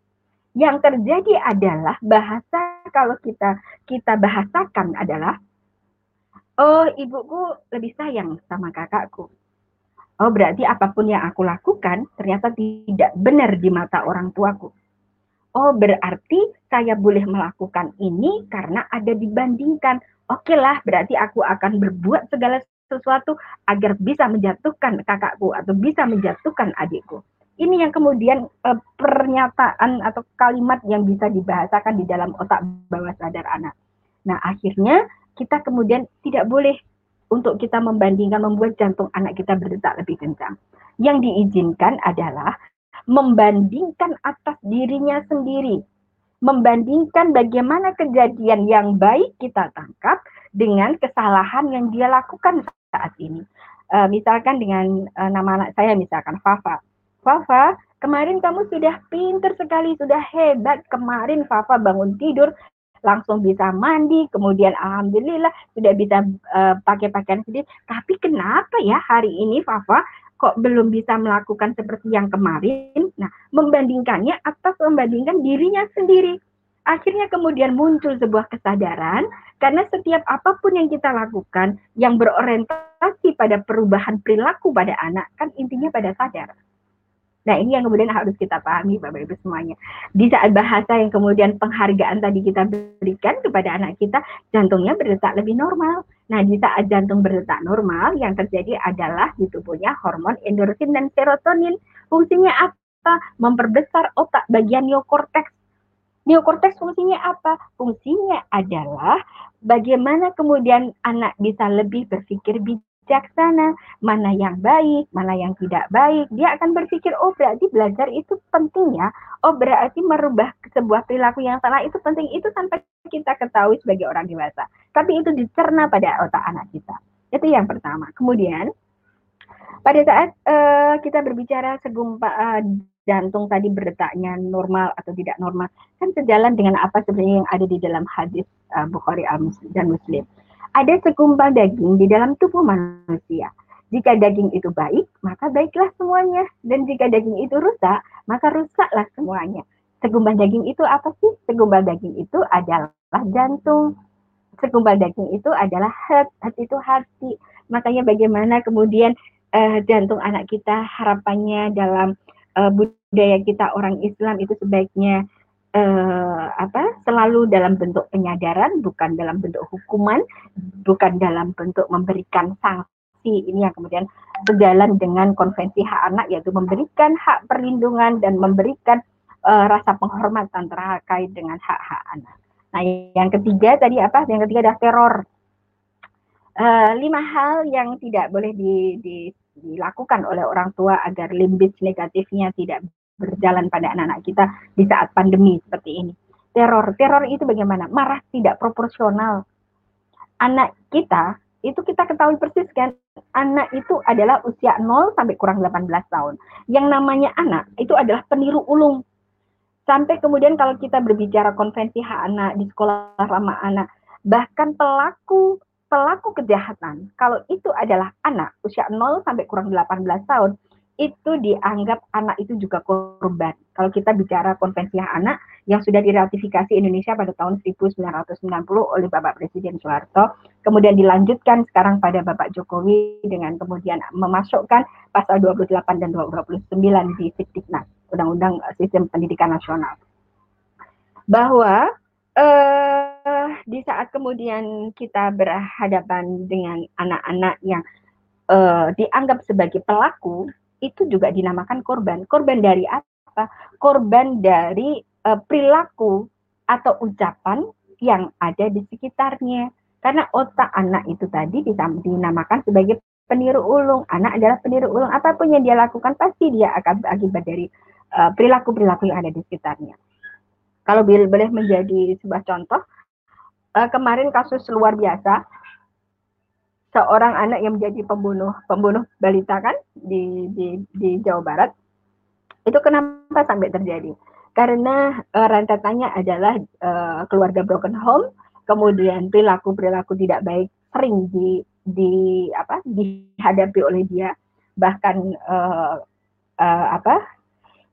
yang terjadi adalah bahasa kalau kita kita bahasakan adalah oh ibuku lebih sayang sama kakakku. Oh berarti apa pun yang aku lakukan ternyata tidak benar di mata orang tuaku. Oh berarti saya boleh melakukan ini karena ada dibandingkan. Oke lah berarti aku akan berbuat segala sesuatu agar bisa menjatuhkan kakakku atau bisa menjatuhkan adikku. Ini yang kemudian eh, pernyataan atau kalimat yang bisa dibahasakan di dalam otak bawah sadar anak. Nah, akhirnya kita kemudian tidak boleh untuk kita membandingkan membuat jantung anak kita berdetak lebih kencang. Yang diizinkan adalah membandingkan atas dirinya sendiri. Membandingkan bagaimana kejadian yang baik kita tangkap dengan kesalahan yang dia lakukan saat ini. Uh, misalkan dengan uh, nama anak saya misalkan Fafa Fafa, kemarin kamu sudah pinter sekali, sudah hebat. Kemarin Fafa bangun tidur langsung bisa mandi, kemudian alhamdulillah sudah bisa uh, pakai pakaian sendiri. Tapi kenapa ya hari ini Fafa kok belum bisa melakukan seperti yang kemarin? Nah, membandingkannya atas membandingkan dirinya sendiri. Akhirnya kemudian muncul sebuah kesadaran karena setiap apa pun yang kita lakukan yang berorientasi pada perubahan perilaku pada anak kan intinya pada sadar. Nah ini yang kemudian harus kita pahami Bapak Ibu semuanya. Di saat bahasa yang kemudian penghargaan tadi kita berikan kepada anak kita, jantungnya berdetak lebih normal. Nah di saat jantung berdetak normal, yang terjadi adalah di tubuhnya hormon endorfin dan serotonin. Fungsinya apa? Memperbesar otak bagian neokortex. Neokortex fungsinya apa? Fungsinya adalah bagaimana kemudian anak bisa lebih berpikir bijak bijaksana, mana yang baik, mana yang tidak baik. Dia akan berpikir, oh berarti belajar itu penting ya. Oh berarti merubah sebuah perilaku yang salah itu penting. Itu tanpa kita ketahui sebagai orang dewasa. Tapi itu dicerna pada otak anak kita. Itu yang pertama. Kemudian, pada saat uh, kita berbicara segumpa uh, jantung tadi berdetaknya normal atau tidak normal, kan sejalan dengan apa sebenarnya yang ada di dalam hadis uh, Bukhari dan Muslim ada segumpal daging di dalam tubuh manusia. Jika daging itu baik, maka baiklah semuanya. Dan jika daging itu rusak, maka rusaklah semuanya. Segumpal daging itu apa sih? Segumpal daging itu adalah jantung. segumpal daging itu adalah heart, heart itu hati. Makanya bagaimana kemudian uh, jantung anak kita harapannya dalam uh, budaya kita orang Islam itu sebaiknya uh, apa selalu dalam bentuk penyadaran bukan dalam bentuk hukuman bukan dalam bentuk memberikan sanksi ini yang kemudian sejalan dengan konvensi hak anak yaitu memberikan hak perlindungan dan memberikan uh, rasa penghormatan terkait dengan hak-hak anak. Nah, yang ketiga tadi apa? Yang ketiga adalah teror. Uh, lima hal yang tidak boleh di, di, dilakukan oleh orang tua agar limbis negatifnya tidak berjalan pada anak-anak kita di saat pandemi seperti ini. Teror, teror itu bagaimana? Marah tidak proporsional. Anak kita itu kita ketahui persis kan, anak itu adalah usia 0 sampai kurang 18 tahun. Yang namanya anak itu adalah peniru ulung. Sampai kemudian kalau kita berbicara konvensi hak anak di sekolah ramah anak, bahkan pelaku pelaku kejahatan kalau itu adalah anak usia 0 sampai kurang 18 tahun itu dianggap anak itu juga korban. Kalau kita bicara konvensi hak anak yang sudah diratifikasi Indonesia pada tahun 1990 oleh Bapak Presiden Soeharto, kemudian dilanjutkan sekarang pada Bapak Jokowi dengan kemudian memasukkan pasal 28 dan 29 di Sikdiknas, Undang-Undang Sistem Pendidikan Nasional. Bahwa eh, di saat kemudian kita berhadapan dengan anak-anak yang eh, dianggap sebagai pelaku, itu juga dinamakan korban. Korban dari apa? Korban dari uh, perilaku atau ucapan yang ada di sekitarnya. Karena otak anak itu tadi dinamakan sebagai peniru ulung. Anak adalah peniru ulung. Apa pun yang dia lakukan pasti dia akan akibat dari eh, perilaku-perilaku yang ada di sekitarnya. Kalau boleh menjadi sebuah contoh, uh, kemarin kasus luar biasa seorang anak yang menjadi pembunuh pembunuh balita kan di di di Jawa Barat. Itu kenapa sampai terjadi? Karena uh, rentetannya adalah uh, keluarga broken home. Kemudian perilaku perilaku tidak baik sering di di apa dihadapi oleh dia. Bahkan uh, uh, apa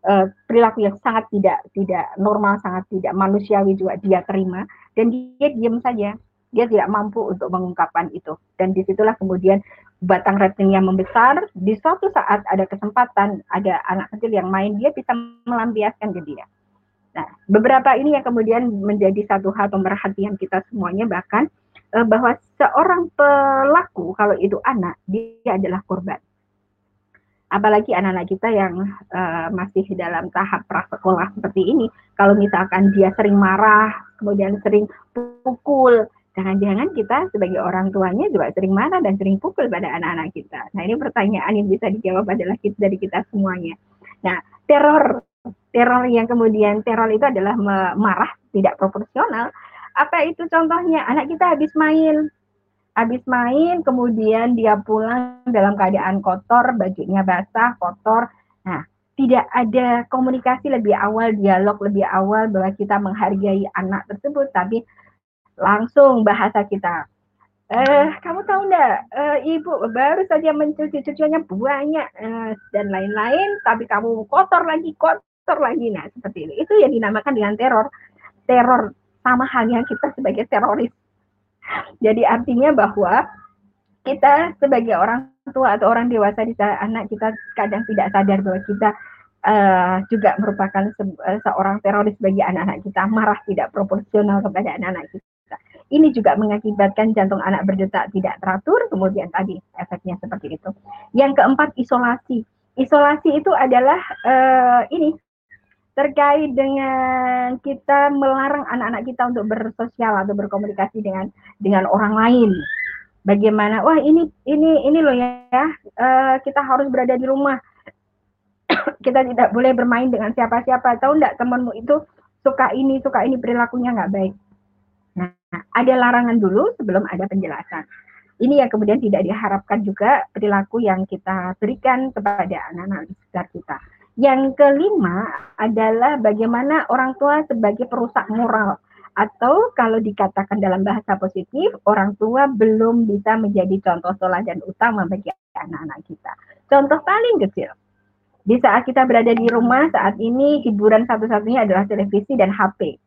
uh, perilaku yang sangat tidak tidak normal sangat tidak manusiawi juga dia terima. Dan dia diam saja dia tidak mampu untuk mengungkapkan itu. Dan di situlah kemudian batang ratingnya membesar, di suatu saat ada kesempatan, ada anak kecil yang main, dia bisa melampiaskan ke dia. Nah, beberapa ini yang kemudian menjadi satu hal pemerhatian kita semuanya, bahkan eh, bahwa seorang pelaku, kalau itu anak, dia adalah korban. Apalagi anak-anak kita yang uh, masih dalam tahap prasekolah seperti ini, kalau misalkan dia sering marah, kemudian sering pukul, Jangan-jangan kita sebagai orang tuanya juga sering marah dan sering pukul pada anak-anak kita. Nah ini pertanyaan yang bisa dijawab adalah kita, dari kita semuanya. Nah teror, teror yang kemudian teror itu adalah marah tidak proporsional. Apa itu contohnya? Anak kita habis main, habis main, kemudian dia pulang dalam keadaan kotor, bajunya basah, kotor. Nah, tidak ada komunikasi lebih awal, dialog lebih awal bahwa kita menghargai anak tersebut, tapi langsung bahasa kita. Eh, kamu tahu enggak, eh, ibu baru saja mencuci cuciannya banyak eh, dan lain-lain, tapi kamu kotor lagi, kotor lagi. Nah, seperti ini. Itu yang dinamakan dengan teror. Teror sama halnya kita sebagai teroris. Jadi artinya bahwa kita sebagai orang tua atau orang dewasa di anak kita kadang tidak sadar bahwa kita uh, juga merupakan se seorang teroris bagi anak-anak kita, marah tidak proporsional kepada anak-anak kita. Ini juga mengakibatkan jantung anak berdetak tidak teratur, kemudian tadi efeknya seperti itu. Yang keempat isolasi. Isolasi itu adalah uh, ini terkait dengan kita melarang anak-anak kita untuk bersosial atau berkomunikasi dengan dengan orang lain. Bagaimana? Wah ini ini ini loh ya, uh, kita harus berada di rumah. kita tidak boleh bermain dengan siapa-siapa. Tahu enggak temanmu itu suka ini, suka ini perilakunya nggak baik Nah, ada larangan dulu sebelum ada penjelasan. Ini yang kemudian tidak diharapkan juga perilaku yang kita berikan kepada anak-anak di sekitar kita. Yang kelima adalah bagaimana orang tua sebagai perusak moral atau kalau dikatakan dalam bahasa positif, orang tua belum bisa menjadi contoh teladan utama bagi anak-anak kita. Contoh paling kecil, di saat kita berada di rumah saat ini hiburan satu-satunya adalah televisi dan HP.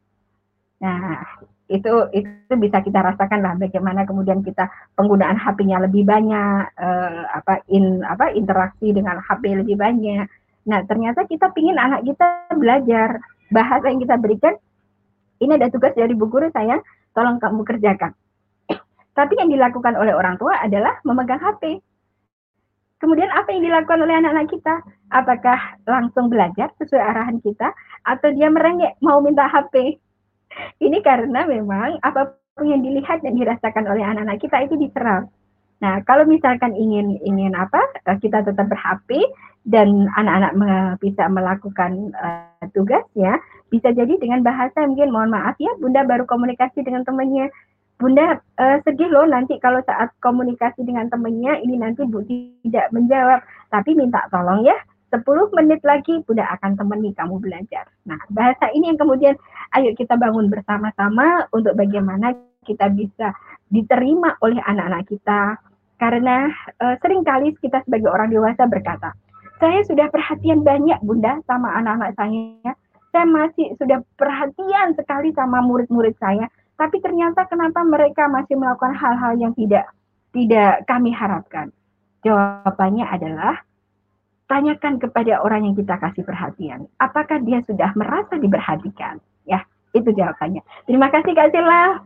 Nah, itu itu bisa kita rasakan lah bagaimana kemudian kita penggunaan HP-nya lebih banyak uh, apa in apa interaksi dengan HP lebih banyak. Nah, ternyata kita pingin anak kita belajar bahasa yang kita berikan ini ada tugas dari bu guru saya, tolong kamu kerjakan. Tapi yang dilakukan oleh orang tua adalah memegang HP. Kemudian apa yang dilakukan oleh anak-anak kita? Apakah langsung belajar sesuai arahan kita atau dia merengek mau minta HP? Ini karena memang apa pun yang dilihat dan dirasakan oleh anak-anak kita itu diserap. Nah, kalau misalkan ingin ingin apa, eh, kita tetap ber-HP dan anak-anak bisa melakukan uh, tugasnya, bisa jadi dengan bahasa mungkin mohon maaf ya, Bunda baru komunikasi dengan temannya. Bunda uh, sedih loh nanti kalau saat komunikasi dengan temannya ini nanti Bu tidak menjawab, tapi minta tolong ya 10 menit lagi Bunda akan temani kamu belajar. Nah, bahasa ini yang kemudian ayo kita bangun bersama-sama untuk bagaimana kita bisa diterima oleh anak-anak kita. Karena uh, sering kali kita sebagai orang dewasa berkata, saya sudah perhatian banyak Bunda sama anak-anak saya. Saya masih sudah perhatian sekali sama murid-murid saya, tapi ternyata kenapa mereka masih melakukan hal-hal yang tidak tidak kami harapkan? Jawabannya adalah tanyakan kepada orang yang kita kasih perhatian, apakah dia sudah merasa diperhatikan? Ya, itu jawabannya. Terima kasih Kak Sila.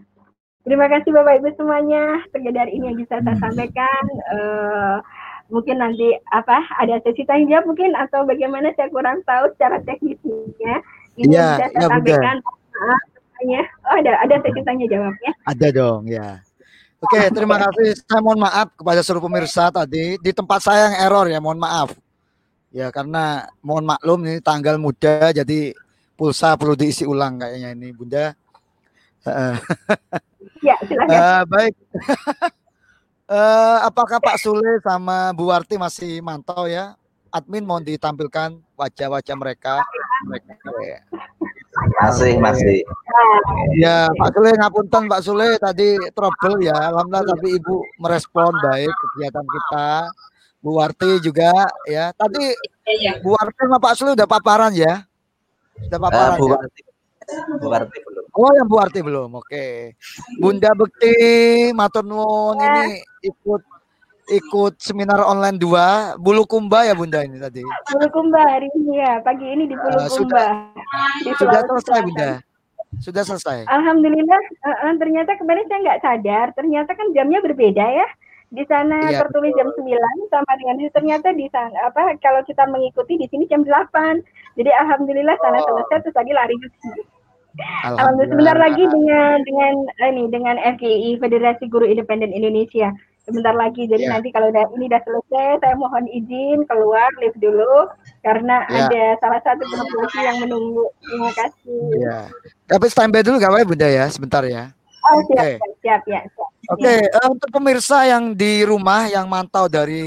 Terima kasih Bapak Ibu semuanya. Sekedar ini yang bisa saya hmm. sampaikan. Uh, mungkin nanti apa ada sesi tanya jawab mungkin atau bagaimana saya kurang tahu secara teknisnya. Ini ya, bisa saya ya, sampaikan. Oh ada ada sesi tanya jawabnya. Ada dong ya. Oke, terima kasih. Saya mohon maaf kepada seluruh pemirsa tadi di tempat saya yang error ya, mohon maaf. Ya karena mohon maklum ini tanggal muda jadi pulsa perlu diisi ulang kayaknya ini Bunda. ya silakan. Uh, baik. uh, apakah Pak Sule sama Bu Warti masih mantau ya? Admin mohon ditampilkan wajah-wajah mereka. mereka ya. Masih, masih. Ya, Pak Sule ngapunten Pak Sule tadi trouble ya. Alhamdulillah tapi Ibu merespon baik kegiatan kita. Bu Warti juga ya. Tadi ya, ya. Bu Warti sama Pak Sulu udah paparan ya? Sudah paparan uh, Bu ya? Warti. Bu Warti belum. Oh, yang Bu Warti belum. Oke. Bunda Bekti matur nuwun ya. ini ikut ikut seminar online dua Bulukumba ya Bunda ini tadi. Bulukumba hari ini ya, pagi ini di Bulukumba. Uh, sudah, di sudah selesai Bunda. Sudah selesai. Alhamdulillah, uh, uh, ternyata kemarin saya nggak sadar, ternyata kan jamnya berbeda ya di sana iya, tertulis jam 9 sama dengan itu. Ternyata di sana apa kalau kita mengikuti di sini jam 8 jadi alhamdulillah sana oh. selesai terus lagi lari ke sini alhamdulillah sebentar lagi dengan dengan ini dengan FGI Federasi Guru Independen Indonesia. Sebentar lagi. Jadi yeah. nanti kalau udah ini udah selesai saya mohon izin keluar live dulu. Karena yeah. ada salah satu promosi yang menunggu. Terima kasih. Yeah. tapi standby dulu gak apa bunda ya. Sebentar ya Oh, siap, okay. siap, siap, ya, siap. Oke, okay, uh, eh, untuk pemirsa yang di rumah yang mantau dari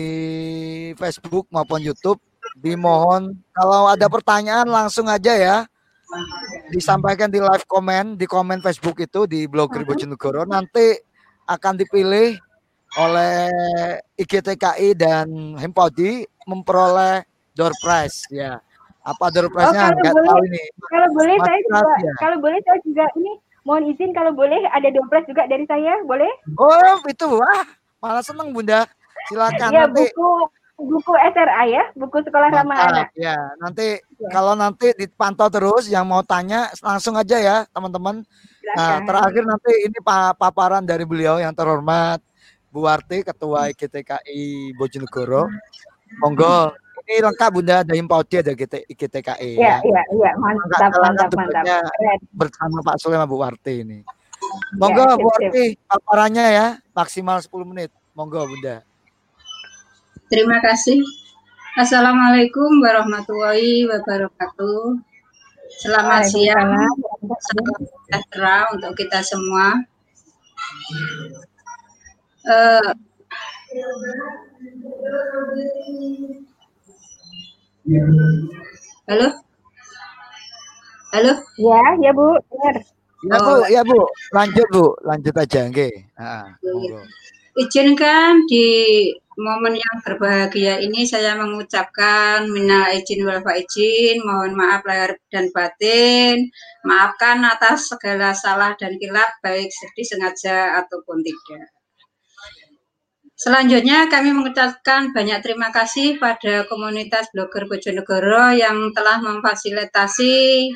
Facebook maupun YouTube, dimohon kalau ada pertanyaan langsung aja ya disampaikan di live comment di komen Facebook itu di blog Bojonegoro nanti akan dipilih oleh IGTKI dan Himpodi memperoleh door prize ya. Apa door prize-nya? Oh, tahu ini. Kalau boleh saya juga, ya. kalau boleh saya juga ini Mohon izin kalau boleh ada dompet juga dari saya, boleh? Oh, itu. Wah, malah senang Bunda. Silakan ya, nanti. buku buku SRA ya, buku sekolah ramah anak. Ya, nanti ya. kalau nanti dipantau terus yang mau tanya langsung aja ya, teman-teman. Nah, terakhir nanti ini paparan dari beliau yang terhormat Bu Warti, Ketua IGTKI Bojonegoro. Monggo ini lengkap Bunda ada Paudi ada GT, GTKE. Iya, iya, iya, mantap, mantap, mantap. Bersama Pak Sule sama Bu Warti ini. Monggo ya, Bu Warti, paparannya ya, maksimal 10 menit. Monggo Bunda. Terima kasih. Assalamualaikum warahmatullahi wabarakatuh. Selamat siang, salam sejahtera untuk kita semua. Uh, Halo? Halo? Ya, ya Bu, benar. Ya Bu, oh. ya Bu, lanjut Bu, lanjut aja, oke. Nah, Izinkan di momen yang berbahagia ini saya mengucapkan minal izin wal faizin, mohon maaf lahir dan batin, maafkan atas segala salah dan kilap baik sedih sengaja ataupun tidak. Selanjutnya kami mengucapkan banyak terima kasih pada komunitas blogger Bojonegoro yang telah memfasilitasi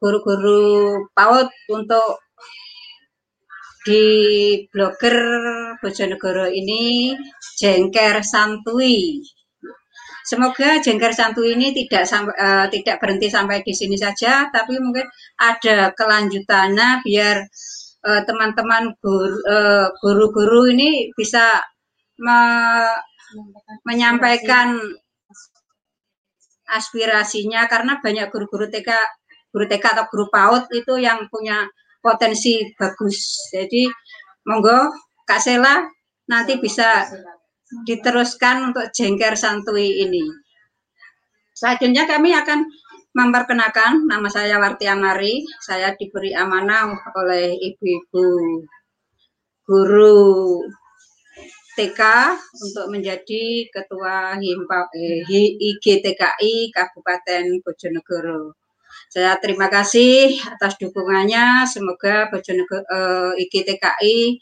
guru-guru PAUD untuk di blogger Bojonegoro ini jengker santui. Semoga jengker santui ini tidak sampai uh, tidak berhenti sampai di sini saja, tapi mungkin ada kelanjutannya biar eh, teman-teman uh, guru-guru uh, ini bisa me menyampaikan aspirasinya karena banyak guru-guru TK guru TK atau guru PAUD itu yang punya potensi bagus. Jadi monggo Kak Sela nanti bisa diteruskan untuk jengker santui ini. Selanjutnya kami akan memperkenalkan nama saya Warti Amari. Saya diberi amanah oleh ibu-ibu guru TK untuk menjadi ketua Himpa, eh, Kabupaten Bojonegoro. Saya terima kasih atas dukungannya. Semoga Bojonegoro eh, IGTKI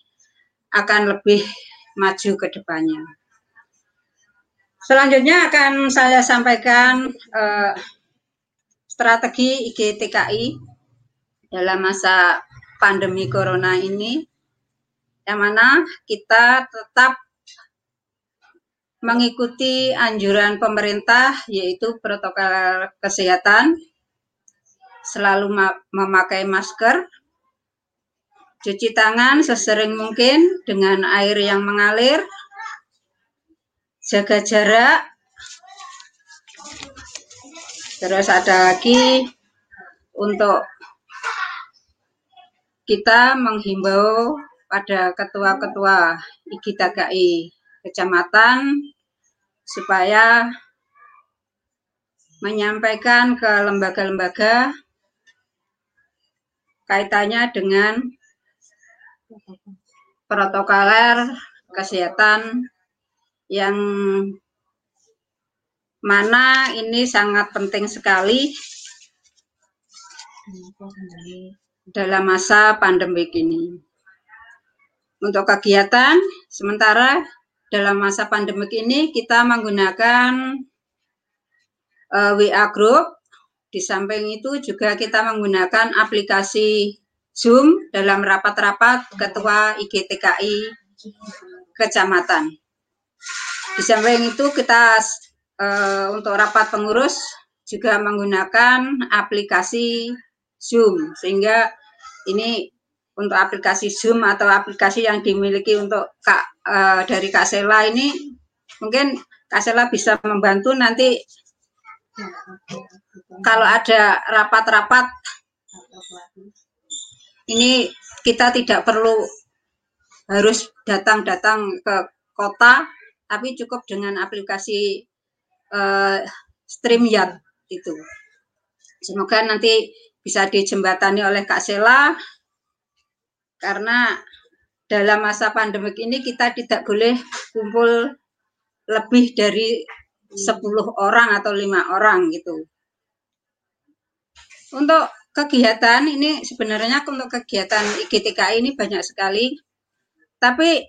akan lebih maju ke depannya. Selanjutnya akan saya sampaikan eh, strategi IGTKI dalam masa pandemi corona ini, yang mana kita tetap mengikuti anjuran pemerintah yaitu protokol kesehatan. Selalu memakai masker, cuci tangan sesering mungkin dengan air yang mengalir, jaga jarak, terus ada lagi untuk kita menghimbau pada ketua-ketua IGTKI kecamatan supaya menyampaikan ke lembaga-lembaga kaitannya dengan protokoler kesehatan yang mana ini sangat penting sekali dalam masa pandemi ini. Untuk kegiatan, sementara dalam masa pandemi ini kita menggunakan uh, eh, WA Group di samping itu juga kita menggunakan aplikasi Zoom dalam rapat-rapat ketua IGTKI kecamatan. Di samping itu kita uh, untuk rapat pengurus juga menggunakan aplikasi Zoom sehingga ini untuk aplikasi Zoom atau aplikasi yang dimiliki untuk Kak uh, dari Kak Sela ini mungkin Kak Sela bisa membantu nanti kalau ada rapat-rapat ini kita tidak perlu harus datang-datang ke kota, tapi cukup dengan aplikasi uh, StreamYard itu. Semoga nanti bisa dijembatani oleh Kak Sela, karena dalam masa pandemik ini kita tidak boleh kumpul lebih dari 10 orang atau lima orang gitu. Untuk kegiatan ini sebenarnya untuk kegiatan IGTK ini banyak sekali, tapi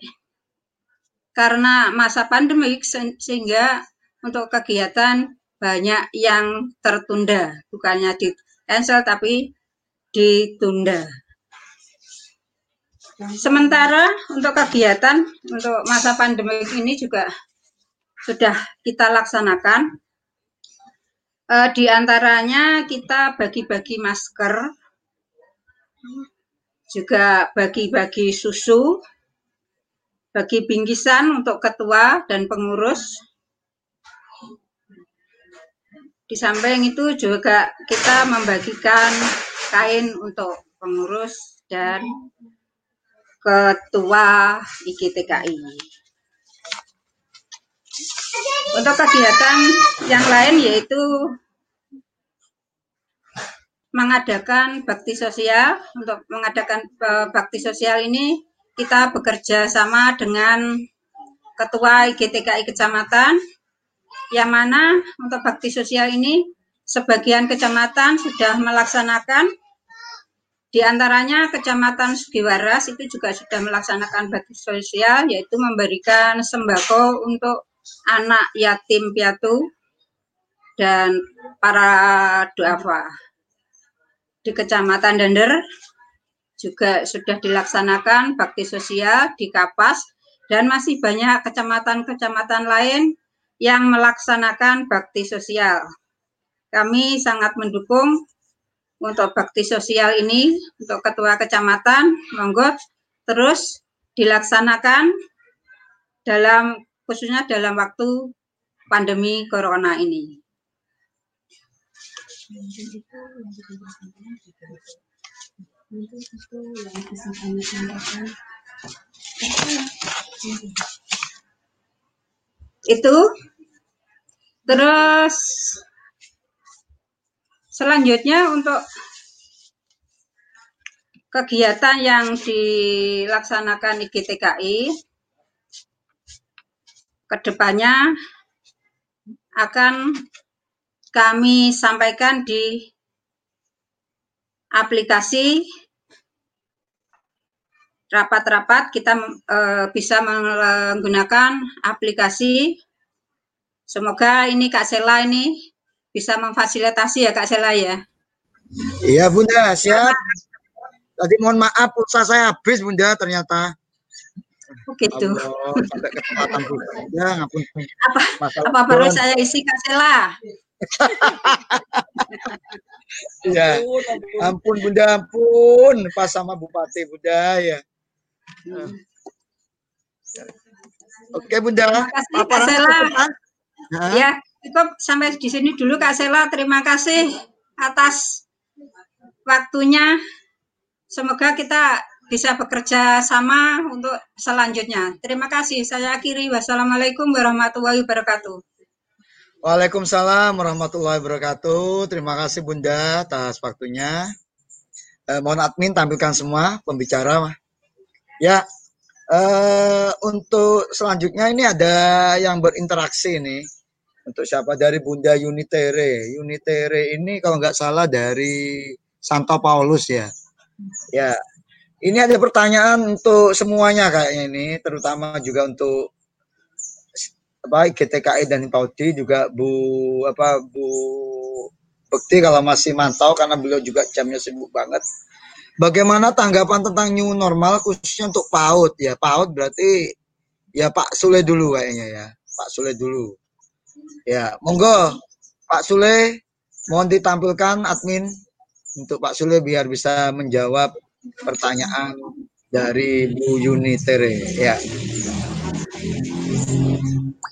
karena masa pandemi sehingga untuk kegiatan banyak yang tertunda, bukannya di cancel tapi ditunda. Sementara untuk kegiatan untuk masa pandemi ini juga sudah kita laksanakan Uh, di antaranya kita bagi-bagi masker, juga bagi-bagi susu, bagi bingkisan untuk ketua dan pengurus. Di samping itu juga kita membagikan kain untuk pengurus dan ketua IGTKI. Untuk kegiatan yang lain yaitu mengadakan bakti sosial. Untuk mengadakan uh, bakti sosial ini kita bekerja sama dengan Ketua IGTKI Kecamatan, yang mana untuk bakti sosial ini sebagian kecamatan sudah melaksanakan, di antaranya Kecamatan Sugiwaras itu juga sudah melaksanakan bakti sosial, yaitu memberikan sembako untuk anak yatim piatu dan para duafa. Di Kecamatan Dender juga sudah dilaksanakan bakti sosial di Kapas dan masih banyak kecamatan-kecamatan lain yang melaksanakan bakti sosial. Kami sangat mendukung untuk bakti sosial ini untuk ketua kecamatan, monggo terus dilaksanakan dalam khususnya dalam waktu pandemi corona ini. Itu terus selanjutnya untuk kegiatan yang dilaksanakan IGTKI ke depannya akan kami sampaikan di aplikasi rapat-rapat kita e, bisa menggunakan aplikasi. Semoga ini Kak Sela ini bisa memfasilitasi ya Kak Sela ya. Iya Bunda, siap. Tadi mohon maaf pulsa saya habis Bunda ternyata. Begitu. Oh, sampai kesempatan Bunda, ngapun. Apa, apa perlu saya isi Kak Sela? ya, ampun Bunda, ampun. Pas sama Bupati Bunda ya. Hmm. Oke Bunda. Terima kasih Kak Sela. Ya, cukup sampai di sini dulu Kak Sela. Terima kasih atas waktunya. Semoga kita bisa bekerja sama untuk selanjutnya. Terima kasih. Saya akhiri. Wassalamualaikum warahmatullahi wabarakatuh. Waalaikumsalam warahmatullahi wabarakatuh. Terima kasih Bunda atas waktunya. Eh, mohon admin tampilkan semua pembicara. Ya, eh, untuk selanjutnya ini ada yang berinteraksi nih. Untuk siapa dari Bunda Unitere. Unitere ini kalau nggak salah dari Santo Paulus ya. Ya, ini ada pertanyaan untuk semuanya kayaknya ini, terutama juga untuk baik GTKI dan Paudi juga Bu apa Bu Bekti kalau masih mantau karena beliau juga jamnya sibuk banget. Bagaimana tanggapan tentang new normal khususnya untuk PAUD ya? PAUD berarti ya Pak Sule dulu kayaknya ya. Pak Sule dulu. Ya, monggo Pak Sule mohon ditampilkan admin untuk Pak Sule biar bisa menjawab pertanyaan dari Bu Yunitere ya.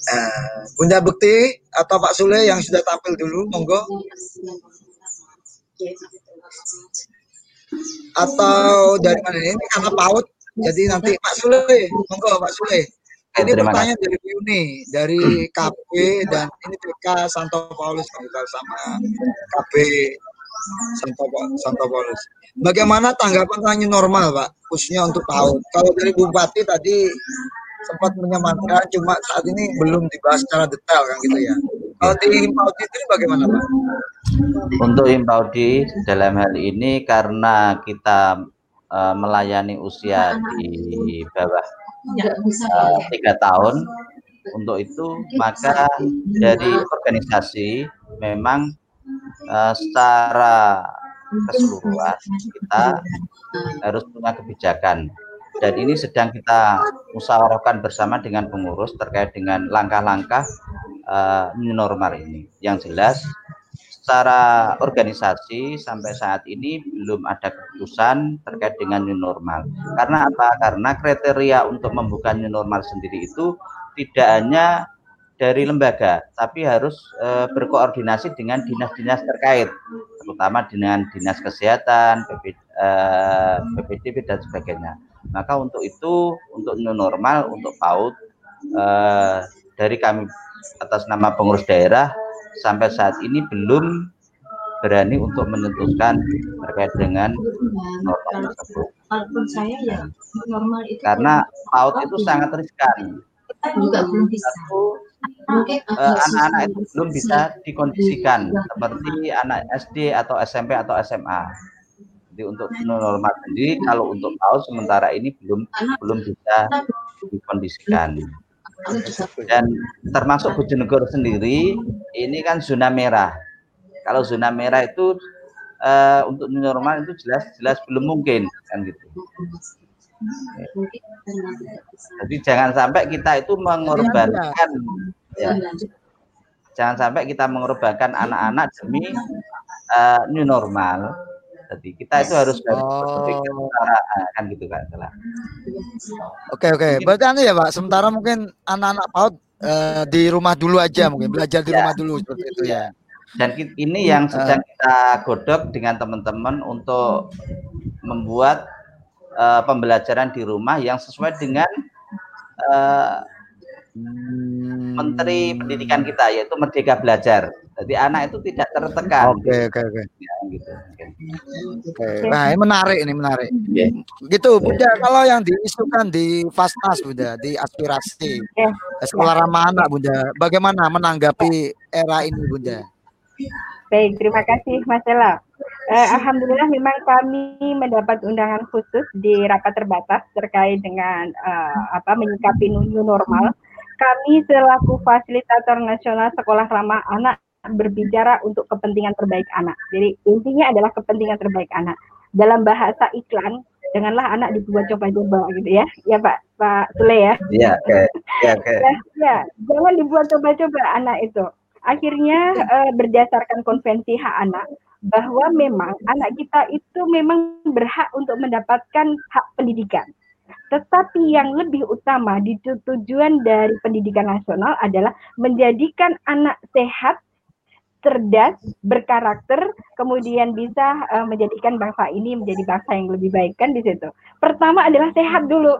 Uh, Bunda Bukti atau Pak Sule yang sudah tampil dulu, monggo. Atau dari mana ini karena PAUD, jadi nanti Pak Sule, monggo Pak Sule. Ini pertanyaan dari Bu Yuni, dari KB dan ini PK Santo Paulus kalau sama KB Santo, Santo Paulus. Bagaimana tanggapan tentang normal, Pak, khususnya untuk PAUD? Kalau dari Bupati tadi sempat menyemangatkan cuma saat ini belum dibahas secara detail kan gitu ya. Kalau di Himpaudi itu bagaimana Pak? Untuk Himpaudi dalam hal ini karena kita uh, melayani usia di bawah tiga tahun, untuk itu maka dari organisasi memang uh, secara keseluruhan kita harus punya kebijakan. Dan ini sedang kita musyawarahkan bersama dengan pengurus terkait dengan langkah-langkah uh, new normal ini. Yang jelas secara organisasi sampai saat ini belum ada keputusan terkait dengan new normal. Karena apa? Karena kriteria untuk membuka new normal sendiri itu tidak hanya dari lembaga, tapi harus e, berkoordinasi dengan dinas-dinas terkait, terutama dengan dinas kesehatan, PP, e, PPDB dan sebagainya. Maka untuk itu, untuk new normal, untuk PAUD, eh, dari kami atas nama pengurus daerah, sampai saat ini belum berani untuk menentukan terkait dengan normal tersebut. saya ya normal itu karena paut itu sangat riskan. juga belum bisa. Eh, anak-anak itu belum bisa dikondisikan seperti anak SD atau SMP atau SMA. Jadi untuk normal sendiri kalau untuk paut sementara ini belum belum bisa dikondisikan. Dan termasuk Bojonegoro sendiri ini kan zona merah. Kalau zona merah itu uh, untuk normal itu jelas jelas belum mungkin kan gitu. Jadi jangan sampai kita itu mengorbankan ya. Jangan sampai kita mengorbankan anak-anak demi uh, new normal tadi kita itu harus oh. secara ah, kan gitu kan salah. Oke oke. Berarti anu ya pak sementara mungkin anak-anak paut uh, di rumah dulu aja mungkin belajar di ya. rumah dulu seperti itu ya. Dan ini yang sedang kita godok dengan teman-teman untuk membuat uh, pembelajaran di rumah yang sesuai dengan uh, Menteri Pendidikan kita yaitu Merdeka Belajar. Jadi anak itu tidak tertekan. Oke oke oke. Ya, gitu. Oke. Nah ini menarik ini menarik. Okay. Gitu Bunda. Kalau yang diisukan di Fasnas Bunda, di aspirasi yeah. sekolah ramah anak Bunda, bagaimana menanggapi era ini Bunda? Baik, terima kasih Mas Ella. Eh, Alhamdulillah memang kami mendapat undangan khusus di rapat terbatas terkait dengan uh, apa menyikapi new normal kami selaku fasilitator nasional sekolah ramah anak berbicara untuk kepentingan terbaik anak. Jadi intinya adalah kepentingan terbaik anak. Dalam bahasa iklan, janganlah anak dibuat coba-coba gitu ya. Ya Pak, Pak Sule ya. Iya, oke. Okay. Ya, oke. Ya, jangan dibuat coba-coba anak itu. Akhirnya uh, berdasarkan konvensi hak anak bahwa memang anak kita itu memang berhak untuk mendapatkan hak pendidikan. Tetapi yang lebih utama di tujuan dari pendidikan nasional adalah menjadikan anak sehat, cerdas, berkarakter, kemudian bisa uh, menjadikan bangsa ini menjadi bangsa yang lebih baik kan di situ. Pertama adalah sehat dulu.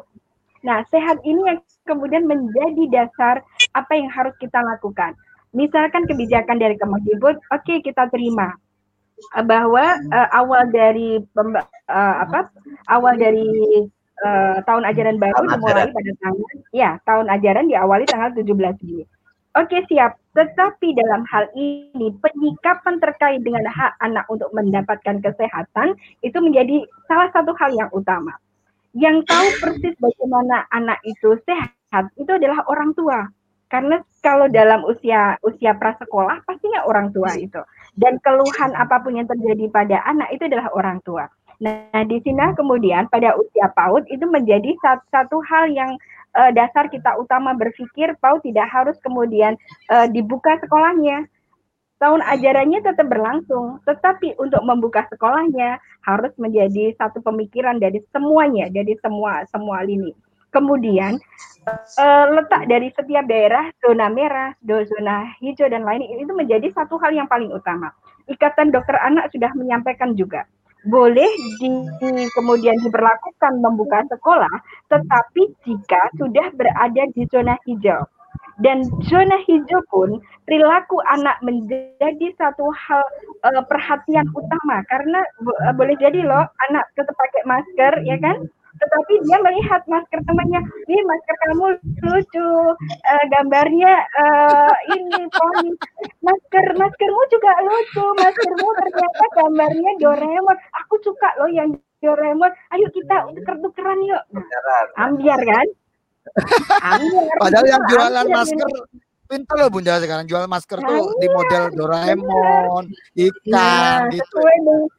Nah, sehat ini yang kemudian menjadi dasar apa yang harus kita lakukan. Misalkan kebijakan dari Kemendikbud, oke okay, kita terima bahwa uh, awal dari uh, apa awal dari uh, tahun ajaran baru tahun dimulai ajaran. pada tanggal ya tahun ajaran diawali tanggal 17 Juli. Oke siap. Tetapi dalam hal ini penyikapan terkait dengan hak anak untuk mendapatkan kesehatan itu menjadi salah satu hal yang utama. Yang tahu persis bagaimana anak itu sehat itu adalah orang tua. Karena kalau dalam usia usia prasekolah pastinya orang tua itu. Dan keluhan apa pun yang terjadi pada anak itu adalah orang tua. Nah, di sini kemudian pada usia PAUD itu menjadi satu, satu hal yang uh, dasar kita utama berpikir PAUD tidak harus kemudian uh, dibuka sekolahnya. Tahun ajarannya tetap berlangsung, tetapi untuk membuka sekolahnya harus menjadi satu pemikiran dari semuanya, dari semua semua lini. Kemudian uh, letak dari setiap daerah zona merah, zona hijau dan lain itu menjadi satu hal yang paling utama. Ikatan Dokter Anak sudah menyampaikan juga boleh di, kemudian diberlakukan membuka sekolah, tetapi jika sudah berada di zona hijau. Dan zona hijau pun perilaku anak menjadi satu hal uh, perhatian utama karena uh, boleh jadi loh anak tetap pakai masker ya kan tetapi dia melihat masker temannya ini masker kamu lucu. Uh, gambarnya uh, ini poni. Masker maskermu juga lucu. Maskermu ternyata gambarnya Doraemon. Aku suka loh yang Doraemon. Ayo kita tuker-tukeran yuk. Ambiar kan? Ambiar. Padahal yang jualan ambiar, masker pintar loh bunda sekarang. Jual masker tuh di model Doraemon ikan ya, gitu. sesuai dengan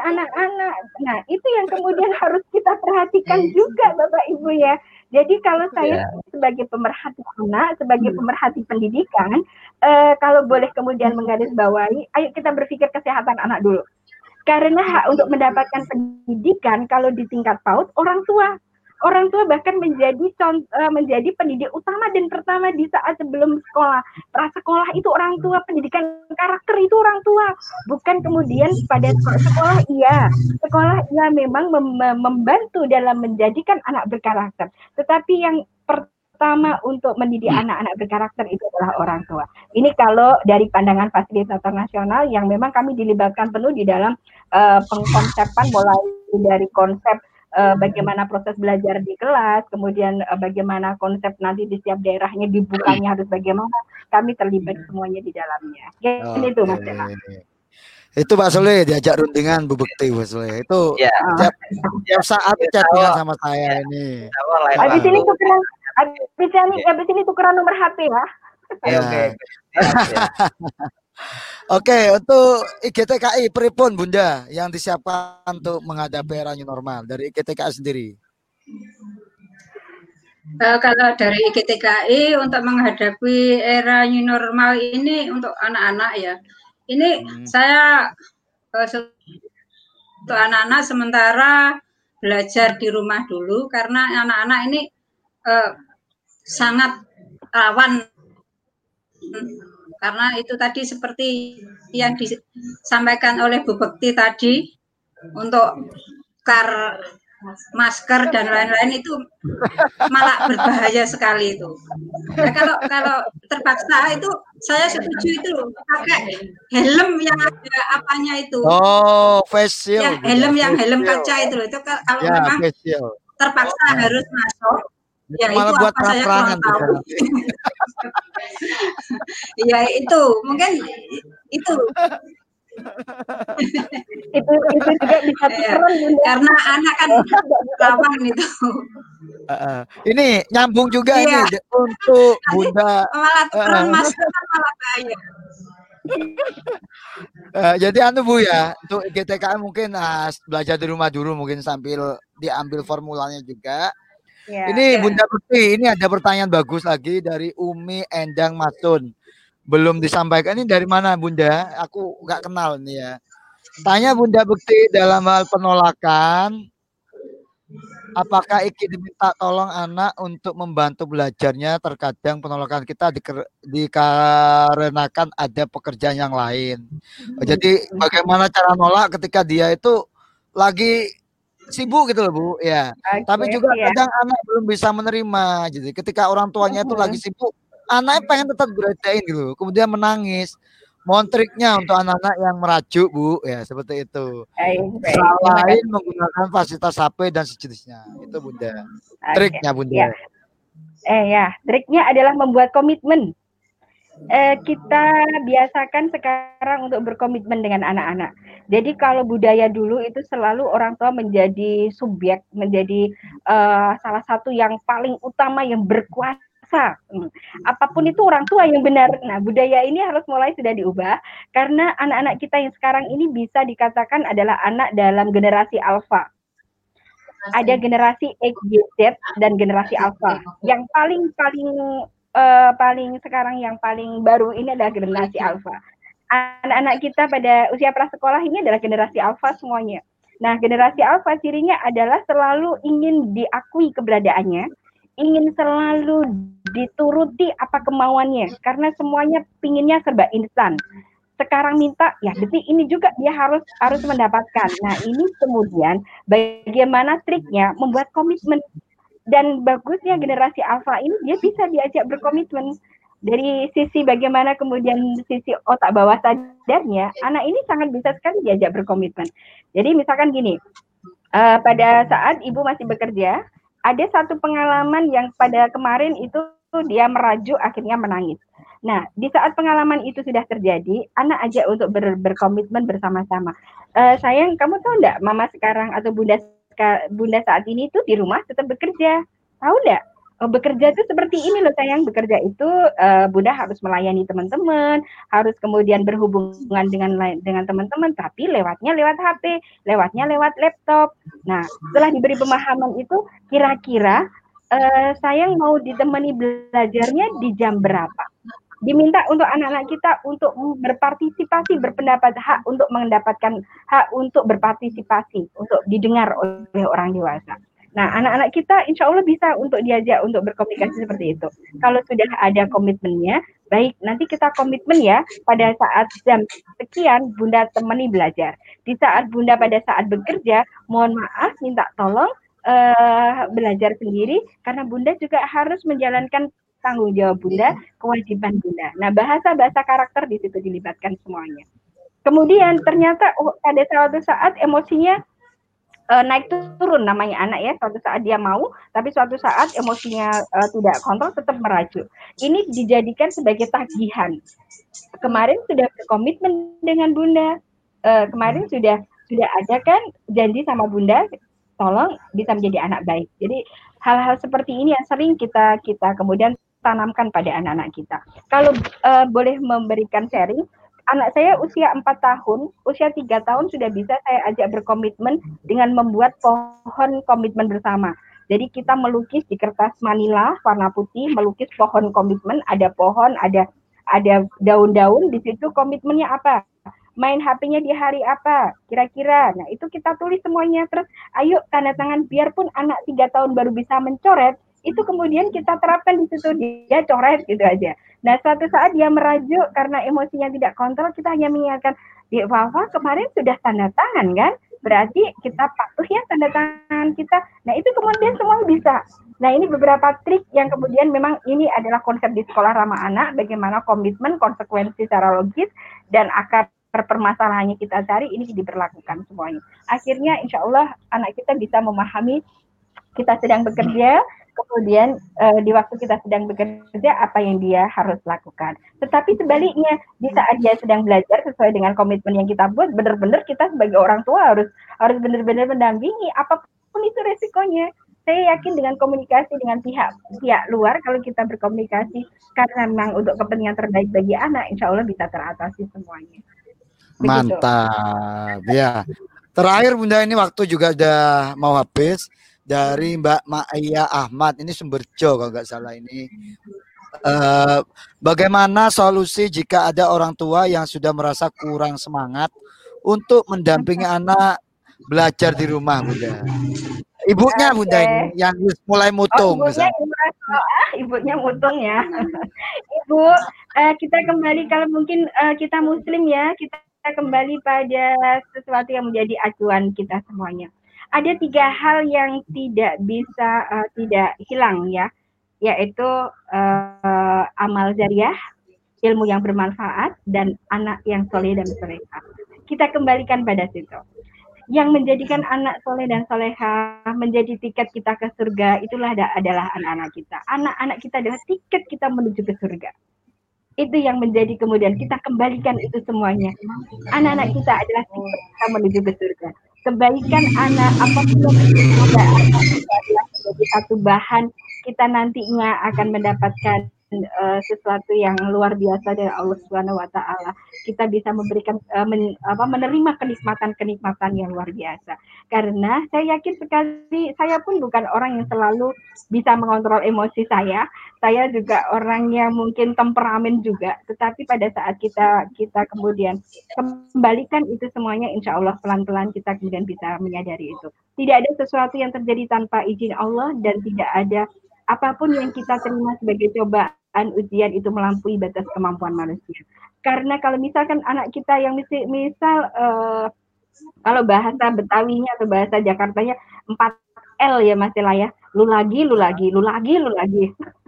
anak-anak. Nah, itu yang kemudian harus kita perhatikan juga Bapak Ibu ya. Jadi kalau saya yeah. sebagai pemerhati anak, sebagai hmm. pemerhati pendidikan, eh, kalau boleh kemudian menggarisbawahi, ayo kita berpikir kesehatan anak dulu. Karena hak untuk mendapatkan pendidikan kalau di tingkat PAUD orang tua orang tua bahkan menjadi contoh, eh, menjadi pendidik utama dan pertama di saat sebelum sekolah. Prasekolah itu orang tua, pendidikan karakter itu orang tua. Bukan kemudian pada sekolah iya, sekolah iya memang mem membantu dalam menjadikan anak berkarakter. Tetapi yang per utama untuk mendidik anak-anak berkarakter itu adalah orang tua. Ini kalau dari pandangan fasilitator nasional yang memang kami dilibatkan penuh di dalam uh, pengkonsepan mulai dari konsep uh, bagaimana proses belajar di kelas, kemudian uh, bagaimana konsep nanti di setiap daerahnya dibukanya harus bagaimana, kami terlibat semuanya di dalamnya. Ya, oh, itu Mas Dela. Itu Pak Sule diajak rundingan Bu Bekti Pak Sule. Itu ya. tiap, tiap saat ya, chattingan sama saya ini. Habis ini tukeran habis ini habis ini tukeran nomor HP ya. Ya. Oke. Oke, untuk IGTKI pripun Bunda yang disiapkan untuk menghadapi era new normal dari IGTKI sendiri? Uh, kalau dari IGTKI untuk menghadapi era new normal ini untuk anak-anak ya, ini hmm. saya uh, untuk anak-anak sementara belajar di rumah dulu karena anak-anak ini uh, sangat rawan karena itu tadi seperti yang disampaikan oleh Bu Bekti tadi untuk kar masker dan lain-lain itu malah berbahaya sekali itu. Nah, kalau kalau terpaksa itu saya setuju itu pakai helm yang ada apanya itu. Oh, face shield. Ya, helm yang helm kaca itu itu kalau ya, memang terpaksa oh. harus masuk Ya, malah itu buat tahu. ya itu. Mungkin itu. Itu itu juga bisa ya, karena anak kan rawan itu. Uh, uh. ini nyambung juga iya. ini untuk bunda. Malah tukeran uh, kan malah bahaya. Uh, jadi anu bu ya untuk GTKM mungkin uh, belajar di rumah dulu mungkin sambil diambil formulanya juga Ya, ini ya. Bunda Putih, ini ada pertanyaan bagus lagi dari Umi Endang Matun. Belum disampaikan ini dari mana Bunda? Aku nggak kenal nih ya. Tanya Bunda Bukti dalam hal penolakan, apakah Iki diminta tolong anak untuk membantu belajarnya? Terkadang penolakan kita dikarenakan ada pekerjaan yang lain. Jadi bagaimana cara nolak ketika dia itu lagi sibuk gitu loh Bu. Ya. Okay, Tapi juga yeah. kadang anak belum bisa menerima jadi ketika orang tuanya itu lagi sibuk anaknya pengen tetap beradain gitu kemudian menangis. Mohon triknya untuk anak-anak yang merajuk Bu. Ya seperti itu. Selain menggunakan fasilitas HP dan sejenisnya. Itu Bunda. Okay. triknya Bunda. Yeah. eh ya. Triknya adalah membuat komitmen eh, kita biasakan sekarang untuk berkomitmen dengan anak-anak. Jadi kalau budaya dulu itu selalu orang tua menjadi subjek, menjadi uh, salah satu yang paling utama yang berkuasa. Hmm. Apa pun itu orang tua yang benar. Nah, budaya ini harus mulai sudah diubah karena anak-anak kita yang sekarang ini bisa dikatakan adalah anak dalam generasi alfa ada generasi X, Y, Z dan generasi alpha. Yang paling paling uh, paling sekarang yang paling baru ini adalah generasi alfa. Anak-anak kita pada usia prasekolah ini adalah generasi alfa semuanya. Nah, generasi alfa cirinya adalah selalu ingin diakui keberadaannya, ingin selalu dituruti apa kemauannya, karena semuanya pinginnya serba instan. Sekarang minta, ya detik ini juga dia harus harus mendapatkan. Nah, ini kemudian bagaimana triknya membuat komitmen dan bagusnya generasi alfa ini dia bisa diajak berkomitmen. Dari sisi bagaimana kemudian sisi otak bawah sadarnya anak ini sangat bisa sekali diajak berkomitmen. Jadi misalkan gini uh, pada saat ibu masih bekerja ada satu pengalaman yang pada kemarin itu dia merajuk akhirnya menangis. Nah, di saat pengalaman itu sudah terjadi, anak ajak untuk ber, berkomitmen bersama-sama. Uh, sayang, kamu tahu enggak, mama sekarang atau bunda bunda saat ini tuh di rumah tetap bekerja. Tahu enggak? Oh, bekerja itu seperti ini loh sayang. Bekerja itu uh, bunda harus melayani teman-teman, harus kemudian berhubungan dengan dengan teman-teman, tapi lewatnya lewat HP, lewatnya lewat laptop. Nah, setelah diberi pemahaman itu, kira-kira uh, sayang mau ditemani belajarnya di jam berapa? Diminta untuk anak-anak kita untuk berpartisipasi berpendapat hak untuk mendapatkan hak untuk berpartisipasi untuk didengar oleh orang dewasa. Nah, anak-anak kita insya Allah bisa untuk diajak untuk berkomunikasi seperti itu. Kalau sudah ada komitmennya, baik nanti kita komitmen ya pada saat jam sekian Bunda temani belajar. Di saat Bunda pada saat bekerja, mohon maaf minta tolong uh, belajar sendiri karena Bunda juga harus menjalankan tanggung jawab Bunda, kewajiban Bunda. Nah, bahasa-bahasa karakter di situ dilibatkan semuanya. Kemudian ternyata oh, pada suatu saat emosinya uh, naik turun namanya anak ya. Suatu saat dia mau, tapi suatu saat emosinya uh, tidak kontrol tetap merajuk. Ini dijadikan sebagai tagihan. Kemarin sudah berkomitmen dengan Bunda. Uh, kemarin sudah sudah ada kan janji sama Bunda tolong bisa menjadi anak baik. Jadi hal-hal seperti ini yang sering kita kita kemudian tanamkan pada anak-anak kita. Kalau uh, boleh memberikan sharing, anak saya usia 4 tahun, usia tiga tahun sudah bisa saya ajak berkomitmen dengan membuat pohon komitmen bersama. Jadi kita melukis di kertas manila warna putih, melukis pohon komitmen, ada pohon, ada ada daun-daun di situ komitmennya apa? Main HP-nya di hari apa? Kira-kira. Nah, itu kita tulis semuanya terus ayo tanda tangan biarpun anak tiga tahun baru bisa mencoret, itu kemudian kita terapkan di situ dia coret gitu aja. Nah suatu saat dia merajuk karena emosinya tidak kontrol, kita hanya mengingatkan, di Wawa kemarin sudah tanda tangan kan? Berarti kita patuh ya tanda tangan kita. Nah itu kemudian semua bisa. Nah ini beberapa trik yang kemudian memang ini adalah konsep di sekolah ramah anak, bagaimana komitmen, konsekuensi secara logis, dan akar permasalahannya kita cari ini diberlakukan semuanya. Akhirnya insya Allah anak kita bisa memahami kita sedang bekerja, kemudian uh, di waktu kita sedang bekerja apa yang dia harus lakukan. Tetapi sebaliknya di saat dia sedang belajar sesuai dengan komitmen yang kita buat, benar-benar kita sebagai orang tua harus harus benar-benar mendampingi apa pun itu resikonya. Saya yakin dengan komunikasi dengan pihak pihak luar kalau kita berkomunikasi karena memang untuk kepentingan terbaik bagi anak, insya Allah bisa teratasi semuanya. Begitu. Mantap ya. Terakhir Bunda ini waktu juga udah mau habis dari Mbak Maya Ahmad. Ini sumber Jo kalau nggak salah ini. Uh, bagaimana solusi jika ada orang tua yang sudah merasa kurang semangat untuk mendampingi anak belajar di rumah Bunda? Ibunya Bunda ini yang mulai mutung oh, ibunya, ah, ibunya mutung ya. Ibu uh, kita kembali kalau mungkin uh, kita muslim ya kita kembali pada sesuatu yang menjadi acuan kita semuanya ada tiga hal yang tidak bisa uh, tidak hilang ya, yaitu uh, amal jariah, ilmu yang bermanfaat, dan anak yang soleh dan soleha. Kita kembalikan pada situ. Yang menjadikan anak soleh dan soleha menjadi tiket kita ke surga itulah adalah anak-anak kita. Anak-anak kita adalah tiket kita menuju ke surga itu yang menjadi kemudian kita kembalikan itu semuanya. Anak-anak kita adalah tiket kita menuju ke surga kebaikan anak apa pun yang ada adalah sebagai satu bahan kita nantinya akan mendapatkan uh, sesuatu yang luar biasa dari Allah Subhanahu wa taala. Kita bisa memberikan men, apa menerima kenikmatan-kenikmatan yang luar biasa. Karena saya yakin sekali saya pun bukan orang yang selalu bisa mengontrol emosi saya. Saya juga orang yang mungkin temperamen juga, tetapi pada saat kita kita kemudian kembalikan itu semuanya insya Allah pelan-pelan kita kemudian bisa menyadari itu. Tidak ada sesuatu yang terjadi tanpa izin Allah dan tidak ada apa pun yang kita terima sebagai cobaan ujian itu melampaui batas kemampuan manusia. Karena kalau misalkan anak kita yang misal, misal uh, kalau bahasa Betawinya atau bahasa Jakartanya 4 L ya Mas lah ya. Lu lagi, lu lagi, lu lagi, lu lagi.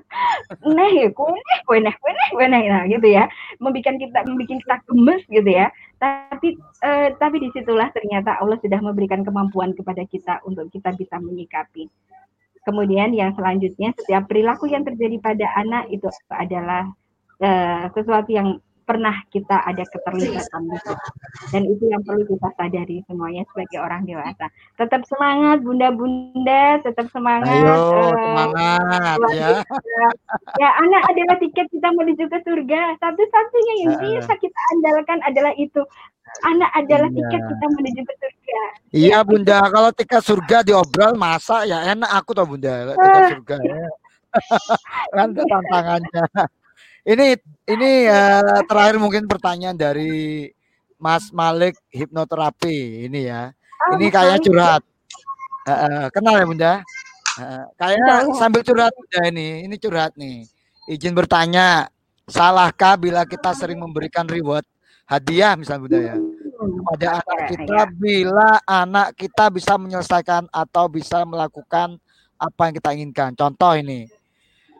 neh ya, kue neh, kue neh, kue neh, kue neh, nah gitu ya. Membikin kita, membikin kita gemes gitu ya. Tapi, uh, tapi di situlah ternyata Allah sudah memberikan kemampuan kepada kita untuk kita bisa menyikapi. Kemudian yang selanjutnya setiap perilaku yang terjadi pada anak itu adalah uh, sesuatu yang pernah kita ada keterlibatan itu. Dan itu yang perlu kita sadari semuanya sebagai orang dewasa. Tetap semangat bunda-bunda, tetap semangat. Ayo, uh, semangat ya. ya, anak adalah tiket kita menuju ke surga. Satu-satunya yang bisa kita andalkan adalah itu. Anak adalah iya. tiket kita menuju ke surga. Iya bunda, kalau tiket surga diobral masa ya enak aku tau bunda tiket surga. Ya. kan tantangannya. Ini ini uh, terakhir mungkin pertanyaan dari Mas Malik hipnoterapi ini ya. Oh, ini kayaknya curhat. Uh, uh, kenal ya bunda? Uh, kayaknya sambil curhat bunda ini. Ini curhat nih. Izin bertanya, salahkah bila kita sering memberikan reward hadiah misalnya Bunda ya pada anak kita bila anak kita bisa menyelesaikan atau bisa melakukan apa yang kita inginkan. Contoh ini,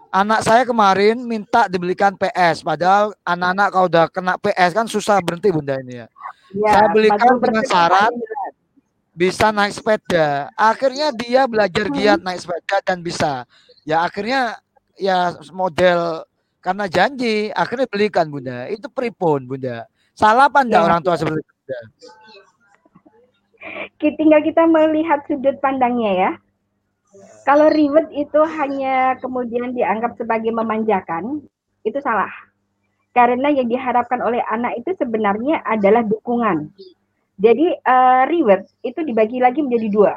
anak saya kemarin minta dibelikan PS, padahal anak-anak kalau udah kena PS kan susah berhenti bunda ini ya. ya saya belikan dengan syarat bisa naik sepeda. Akhirnya dia belajar giat naik sepeda dan bisa. Ya akhirnya ya model karena janji akhirnya belikan bunda. Itu pripun bunda. Salah apa enggak ya. orang tua seperti itu? Bunda? Tinggal kita melihat sudut pandangnya ya. Kalau reward itu hanya kemudian dianggap sebagai memanjakan, itu salah. Karena yang diharapkan oleh anak itu sebenarnya adalah dukungan. Jadi uh, reward itu dibagi lagi menjadi dua,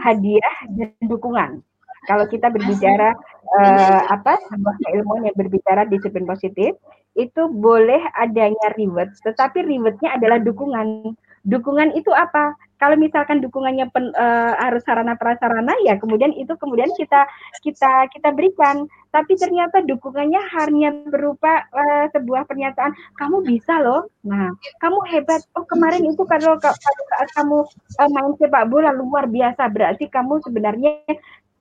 hadiah dan dukungan. Kalau kita berbicara uh, apa sebuah keilmuan yang berbicara disiplin positif, itu boleh adanya reward, tetapi rewardnya adalah dukungan. Dukungan itu apa? Kalau misalkan dukungannya pen, uh, harus sarana prasarana ya kemudian itu kemudian kita kita kita berikan. Tapi ternyata dukungannya hanya berupa uh, sebuah pernyataan kamu bisa loh. Nah, kamu hebat. Oh, kemarin itu kalau pada saat kamu uh, main sepak bola luar biasa berarti kamu sebenarnya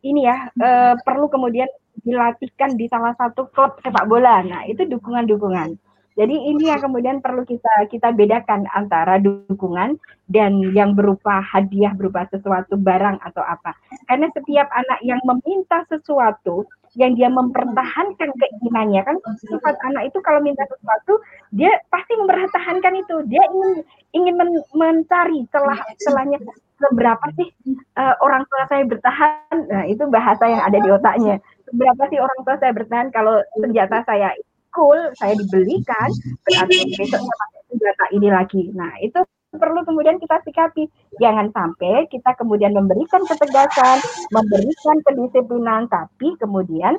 ini ya uh, perlu kemudian dilatihkan di salah satu klub sepak bola. Nah, itu dukungan-dukungan. Jadi ini yang kemudian perlu kita kita bedakan antara dukungan dan yang berupa hadiah berupa sesuatu barang atau apa. Karena setiap anak yang meminta sesuatu yang dia mempertahankan keinginannya kan sifat anak itu kalau minta sesuatu dia pasti mempertahankan itu. Dia ingin ingin men mencari celah celahnya seberapa sih uh, orang tua saya bertahan. Nah itu bahasa yang ada di otaknya. Seberapa sih orang tua saya bertahan kalau senjata saya cool saya dibelikan berarti besoknya pakai senjata ini lagi. Nah itu perlu kemudian kita sikapi. Jangan sampai kita kemudian memberikan ketegasan memberikan kedisiplinan tapi kemudian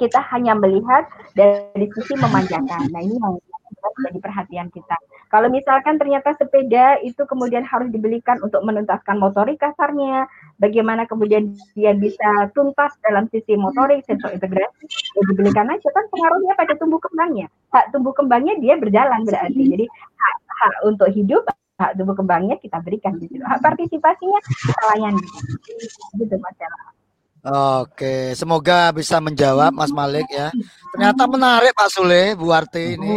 kita hanya melihat dari sisi memanjakan. Nah ini yang menjadi perhatian kita. Kalau misalkan ternyata sepeda itu kemudian harus dibelikan untuk menuntaskan motorik kasarnya, bagaimana kemudian dia bisa tuntas dalam sisi motorik, sensor integrasi, ya dibelikan aja kan pengaruhnya pada tumbuh kembangnya. Hak tumbuh kembangnya dia berjalan berarti. Jadi hak, hak untuk hidup hak tumbuh kembangnya kita berikan gitu. Hak partisipasinya kita layani. Gitu Mas Oke, semoga bisa menjawab Mas Malik ya. Ternyata menarik Pak Sule, Bu Arti ini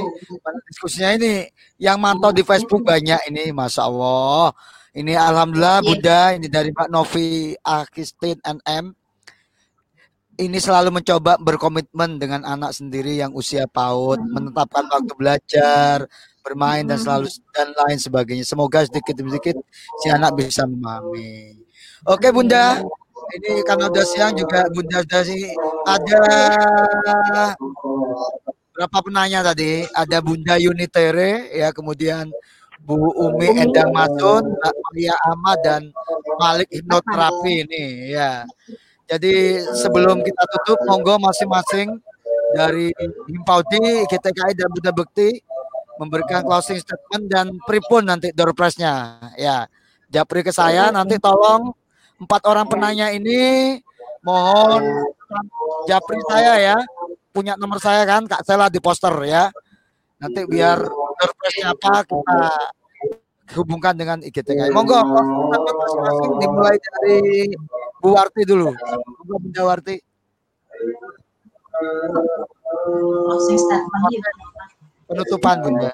diskusinya ini yang mantau di Facebook banyak ini, Masya Allah. Ini Alhamdulillah iya. Bunda, ini dari Pak Novi Akistin NM. Ini selalu mencoba berkomitmen dengan anak sendiri yang usia PAUD, menetapkan waktu belajar, bermain dan selalu dan lain sebagainya. Semoga sedikit demi sedikit si anak bisa memahami. Oke Bunda, ini karena udah siang juga Bunda sudah sih ada berapa penanya tadi? Ada Bunda Unitere ya, kemudian Bu Umi Endang Matun, Mbak Maria Ahmad dan Malik Hipnoterapi ini ya. Jadi sebelum kita tutup, monggo masing-masing dari Himpaudi, GTKI dan Bunda Bekti memberikan closing statement dan pripun nanti door prize-nya ya. Japri ke saya nanti tolong empat orang penanya ini mohon japri saya ya. Punya nomor saya kan Kak Sela di poster ya. Nanti biar surprise apa kita hubungkan dengan IGTK monggo masing-masing dimulai dari Bu Warti dulu. Bu Bunda Warti. Penutupan Bunda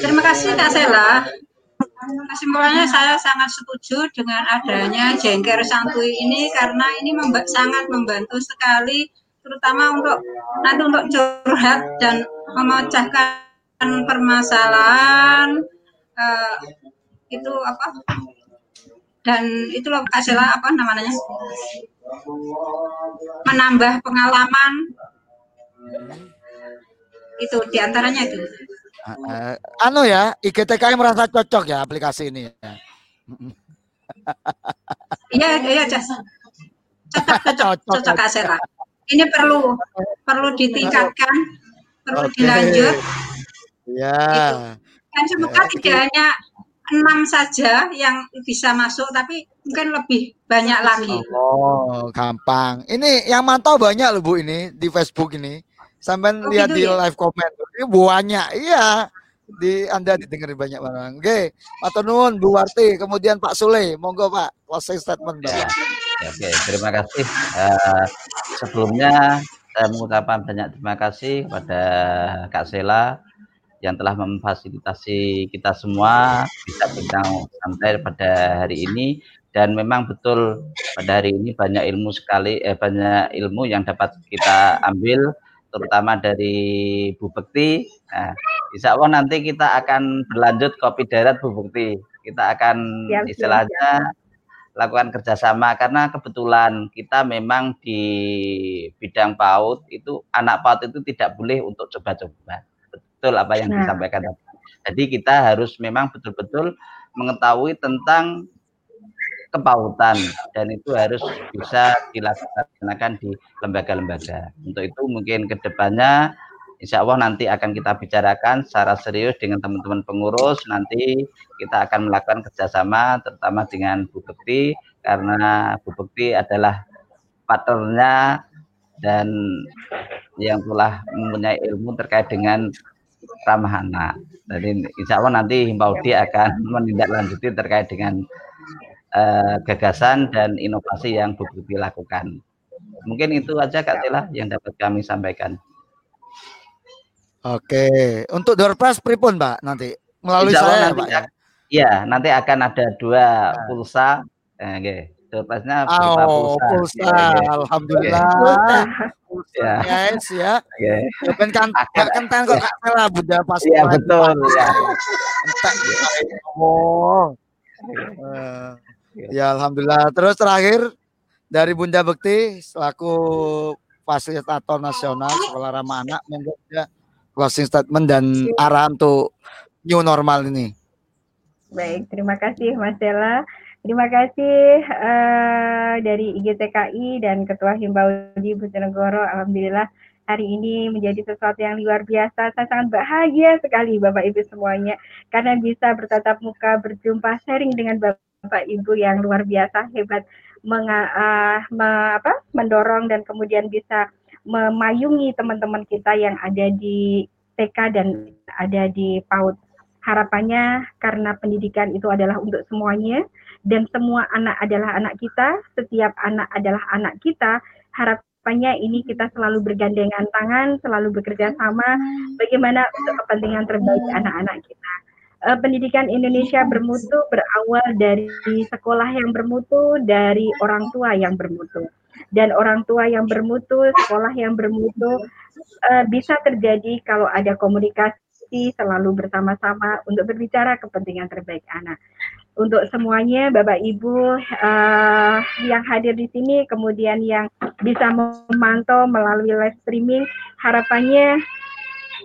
Terima kasih Kak Sela. Kesimpulannya saya sangat setuju dengan adanya jengker santuy ini karena ini memba sangat membantu sekali terutama untuk nanti untuk curhat dan memecahkan permasalahan uh, itu apa? Dan itu loh Kasela apa namanya? Menambah pengalaman itu di antaranya itu. Uh, anu ya, IGTKI merasa cocok ya aplikasi ini ya. Iya, iya, Cocok, cocok, cocok, cocok Ini perlu perlu ditingkatkan, perlu okay. dilanjut. Ya. Gitu. Dan semoga ya. tidak hanya enam saja yang bisa masuk, tapi mungkin lebih banyak lagi. Oh, gampang. Ini yang mantau banyak loh Bu ini di Facebook ini Sampai oh, lihat di ya? live comment. Ini buahnya. Iya. Di Anda didengar banyak orang. Oke, Pak nuwun Bu Warti, kemudian Pak Sule, monggo Pak, closing statement Bapak. Ya, Oke, terima kasih. Uh, sebelumnya saya mengucapkan banyak terima kasih kepada Kak Sela yang telah memfasilitasi kita semua bisa berbincang santai pada hari ini dan memang betul pada hari ini banyak ilmu sekali eh banyak ilmu yang dapat kita ambil terutama dari Bu Bekti. Nah, insya Allah nanti kita akan berlanjut kopi darat Bu Bekti. Kita akan siap, istilahnya siap. lakukan kerjasama karena kebetulan kita memang di bidang PAUD itu anak PAUD itu tidak boleh untuk coba-coba. Betul apa yang nah. disampaikan Jadi kita harus memang betul-betul mengetahui tentang kepautan dan itu harus bisa dilaksanakan di lembaga-lembaga. Untuk itu mungkin ke depannya Insya Allah nanti akan kita bicarakan secara serius dengan teman-teman pengurus. Nanti kita akan melakukan kerjasama terutama dengan Bu Bekti karena Bu Bekti adalah partnernya dan yang telah mempunyai ilmu terkait dengan ramah anak. Jadi insya Allah nanti Himpaudi akan menindaklanjuti terkait dengan uh, gagasan dan inovasi yang Bu lakukan. Mungkin itu aja Kak Tila yang dapat kami sampaikan. Oke, untuk door prize pripun Pak nanti melalui Insya saya nanti, Pak ya? Iya, nanti akan ada dua pulsa. Eh, okay. Prize-nya oh, pulsa. pulsa. Ya, Alhamdulillah. Pulsa. Ya. Guys ya. Okay. Ya, kan kan kentang kok Kak Tila Bunda pas. Iya betul ya. Entak. Oh. Uh, Ya alhamdulillah. Terus terakhir dari Bunda Bekti selaku fasilitator nasional sekolah ramah anak monggo ya closing statement dan arahan untuk new normal ini. Baik, terima kasih Mas Dela. Terima kasih uh, dari IGTKI dan Ketua Himbaudi Bojonegoro. Alhamdulillah hari ini menjadi sesuatu yang luar biasa. Saya sangat bahagia sekali Bapak Ibu semuanya karena bisa bertatap muka, berjumpa, sharing dengan Bapak Bapak Ibu yang luar biasa hebat menga, uh, me, apa, mendorong dan kemudian bisa memayungi teman-teman kita yang ada di TK dan ada di PAUD. Harapannya karena pendidikan itu adalah untuk semuanya dan semua anak adalah anak kita, setiap anak adalah anak kita. Harapannya ini kita selalu bergandengan tangan, selalu bekerja sama bagaimana untuk kepentingan terbaik anak-anak kita uh, pendidikan Indonesia bermutu berawal dari sekolah yang bermutu, dari orang tua yang bermutu. Dan orang tua yang bermutu, sekolah yang bermutu uh, bisa terjadi kalau ada komunikasi selalu bersama-sama untuk berbicara kepentingan terbaik anak. Untuk semuanya, Bapak Ibu uh, yang hadir di sini, kemudian yang bisa memantau melalui live streaming, harapannya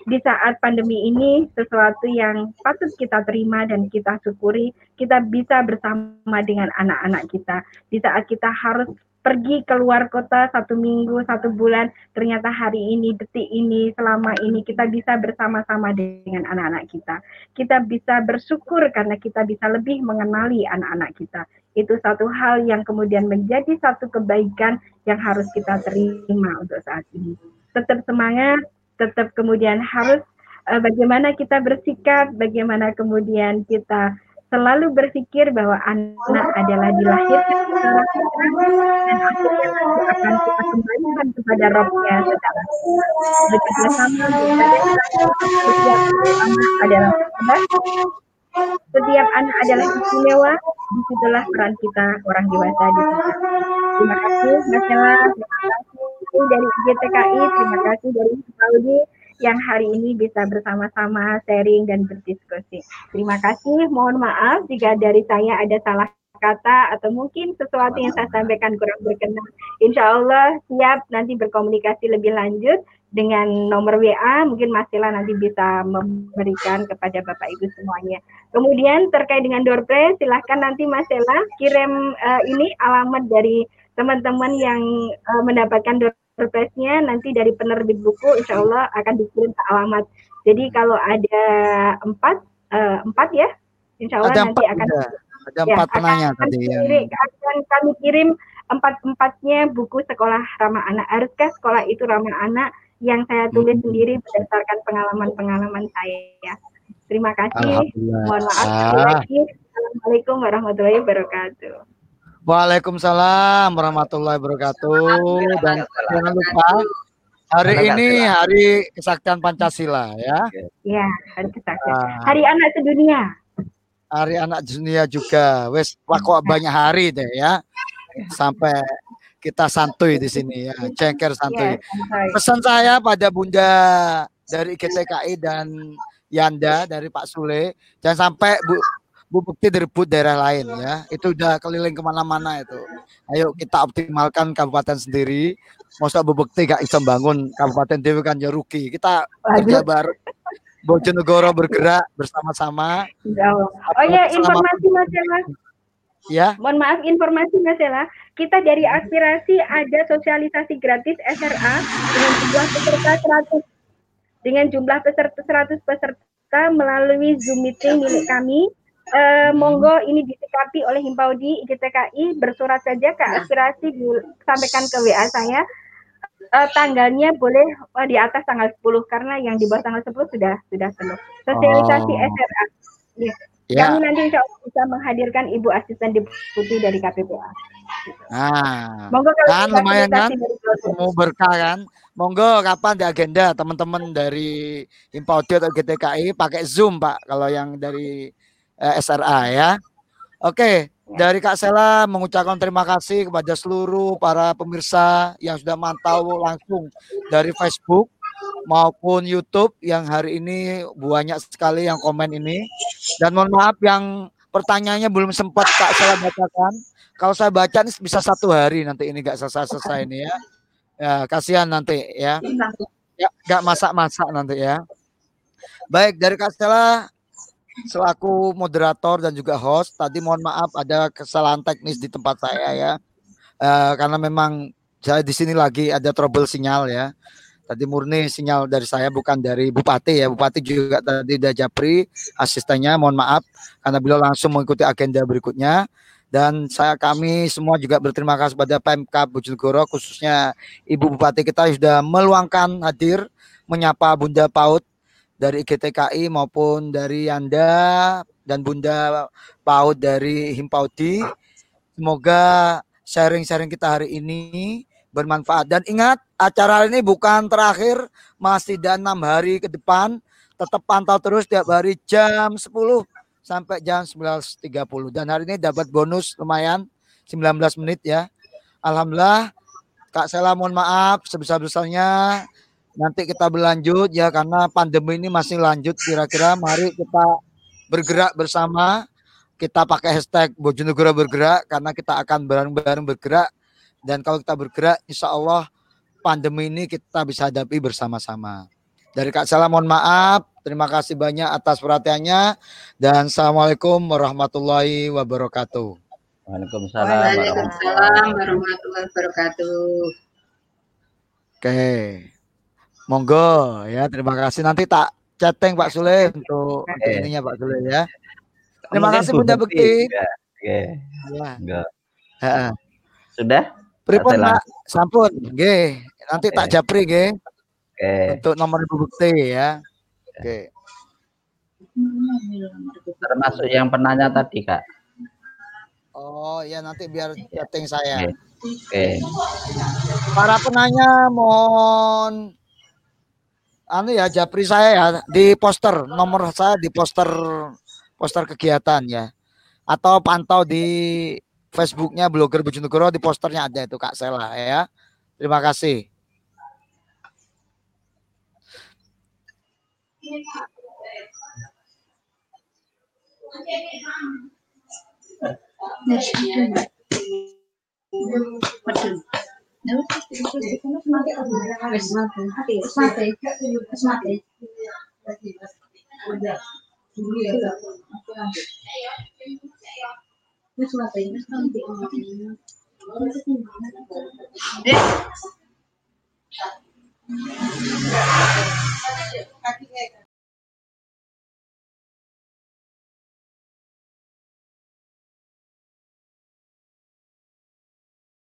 di saat pandemi ini sesuatu yang patut kita terima dan kita syukuri, kita bisa bersama dengan anak-anak kita. Di saat kita harus pergi keluar kota satu minggu, satu bulan, ternyata hari ini, detik ini, selama ini kita bisa bersama-sama dengan anak-anak kita. Kita bisa bersyukur karena kita bisa lebih mengenali anak-anak kita. Itu satu hal yang kemudian menjadi satu kebaikan yang harus kita terima untuk saat ini. Tetap semangat, tetap kemudian harus uh, bagaimana kita bersikap, bagaimana kemudian kita selalu berpikir bahwa anak adalah dilahirkan secara dan akhirnya akan kita kembalikan kepada Robnya secara bekerja sama setiap anak adalah setiap anak adalah istimewa di situlah peran kita orang dewasa di sana. Terima kasih Mas Ella. Terima kasih dari GTKI terima kasih dari Saudi yang hari ini bisa bersama-sama sharing dan berdiskusi. Terima kasih. Mohon maaf jika dari saya ada salah kata atau mungkin sesuatu yang saya sampaikan kurang berkenan. Insya Allah siap nanti berkomunikasi lebih lanjut dengan nomor WA mungkin Mas Sila nanti bisa memberikan kepada Bapak Ibu semuanya. Kemudian terkait dengan door prize silahkan nanti Mas Sila kirim uh, ini alamat dari teman-teman yang uh, mendapatkan door prize-nya nanti dari penerbit buku insya Allah akan dikirim ke alamat. Jadi kalau ada empat uh, empat ya insya Allah ada nanti empat, akan ya. ada empat ya, penanya akan, tadi yang... akan kami kirim empat empatnya buku sekolah ramah anak. Haruskah sekolah itu ramah anak? yang saya tulis sendiri berdasarkan pengalaman-pengalaman saya. Terima kasih. Mohon maaf lagi. Assalamualaikum warahmatullahi wabarakatuh. Waalaikumsalam warahmatullahi wabarakatuh. Dan jangan lupa hari ini hari kesaktian Pancasila ya. Ya, hari kesaktian. Hari anak sedunia. Hari anak dunia juga. Wes kok banyak hari deh ya. Sampai kita santuy di sini ya, cengker santuy. Pesan saya pada Bunda dari GTKI dan Yanda dari Pak Sule, jangan sampai Bu Bu Bukti direbut daerah lain ya. Itu udah keliling ke mana-mana itu. Ayo kita optimalkan kabupaten sendiri. Masa Bu Bukti gak bisa bangun kabupaten Dewi kan ya rugi. Kita kerja bareng. Bojonegoro bergerak bersama-sama. Oh ya, informasi masalah Ya. Mohon maaf informasi Mas Ella. Kita dari aspirasi ada sosialisasi gratis SRA dengan jumlah peserta 100 dengan jumlah peserta 100 peserta melalui Zoom meeting milik kami. Eh, monggo ini disikapi oleh Himpaudi IGTKI bersurat saja ke aspirasi disampaikan ke WA saya. Eh, tanggalnya boleh oh, di atas tanggal 10 karena yang di bawah tanggal 10 sudah sudah penuh. Sosialisasi Oh. SRA. Ya. Ya. Kami nanti insya Allah bisa menghadirkan Ibu Asisten Deputi dari KPPA. Nah, Monggo kalau kan lumayan kan? Mau berkah kan? Monggo kapan di agenda teman-teman dari Himpaudi atau GTKI pakai Zoom Pak kalau yang dari eh, SRA ya. Oke, dari Kak Sela mengucapkan terima kasih kepada seluruh para pemirsa yang sudah mantau langsung dari Facebook maupun YouTube yang hari ini banyak sekali yang komen ini. Dan mohon maaf yang pertanyaannya belum sempat Kak Sela bacakan. Kalau saya baca ini bisa satu hari nanti ini nggak selesai-selesai ini ya. Ya, kasihan nanti ya. Ya, nggak masak-masak nanti ya. Baik, dari Kak Stella selaku moderator dan juga host, tadi mohon maaf ada kesalahan teknis di tempat saya ya. Eh, karena memang saya di sini lagi ada trouble sinyal ya. Tadi murni sinyal dari saya bukan dari Bupati ya. Bupati juga tadi udah japri asistennya mohon maaf karena beliau langsung mengikuti agenda berikutnya dan saya kami semua juga berterima kasih pada Pemkab Bojonegoro khususnya Ibu Bupati kita sudah meluangkan hadir menyapa Bunda Paut dari IGTKI maupun dari Yanda dan Bunda Paut dari Himpaudi. Semoga sharing-sharing kita hari ini bermanfaat dan ingat acara ini bukan terakhir masih ada enam hari ke depan tetap pantau terus tiap hari jam 10 sampai jam 19.30 dan hari ini dapat bonus lumayan 19 menit ya. Alhamdulillah Kak Sela mohon maaf sebesar-besarnya nanti kita berlanjut ya karena pandemi ini masih lanjut kira-kira mari kita bergerak bersama kita pakai hashtag Bojonegoro bergerak karena kita akan bareng-bareng bergerak dan kalau kita bergerak insya Allah pandemi ini kita bisa hadapi bersama-sama. Dari Kak Sela mohon maaf, terima kasih banyak atas perhatiannya dan Assalamualaikum warahmatullahi wabarakatuh. Waalaikumsalam. Waalaikumsalam warahmatullahi wabarakatuh. Oke. Monggo ya, terima kasih. Nanti tak chatting Pak Sule untuk, untuk ininya Pak Sule ya. Terima Mungkin kasih Bu Bunda Bukti Bekti. Oke. Ya. Sudah? Pripun? Pak? Sampun, nggih. Nanti tak Oke. japri nggih. Oke. Untuk nomor Ibu Bukti ya. Oke. Termasuk yang penanya tadi, Kak. Oh, ya nanti biar chatting saya. Oke. Para penanya mohon anu ya japri saya ya di poster nomor saya di poster poster kegiatan ya. Atau pantau di Facebooknya blogger Bojonegoro di posternya ada itu Kak Sela ya. Terima kasih ايه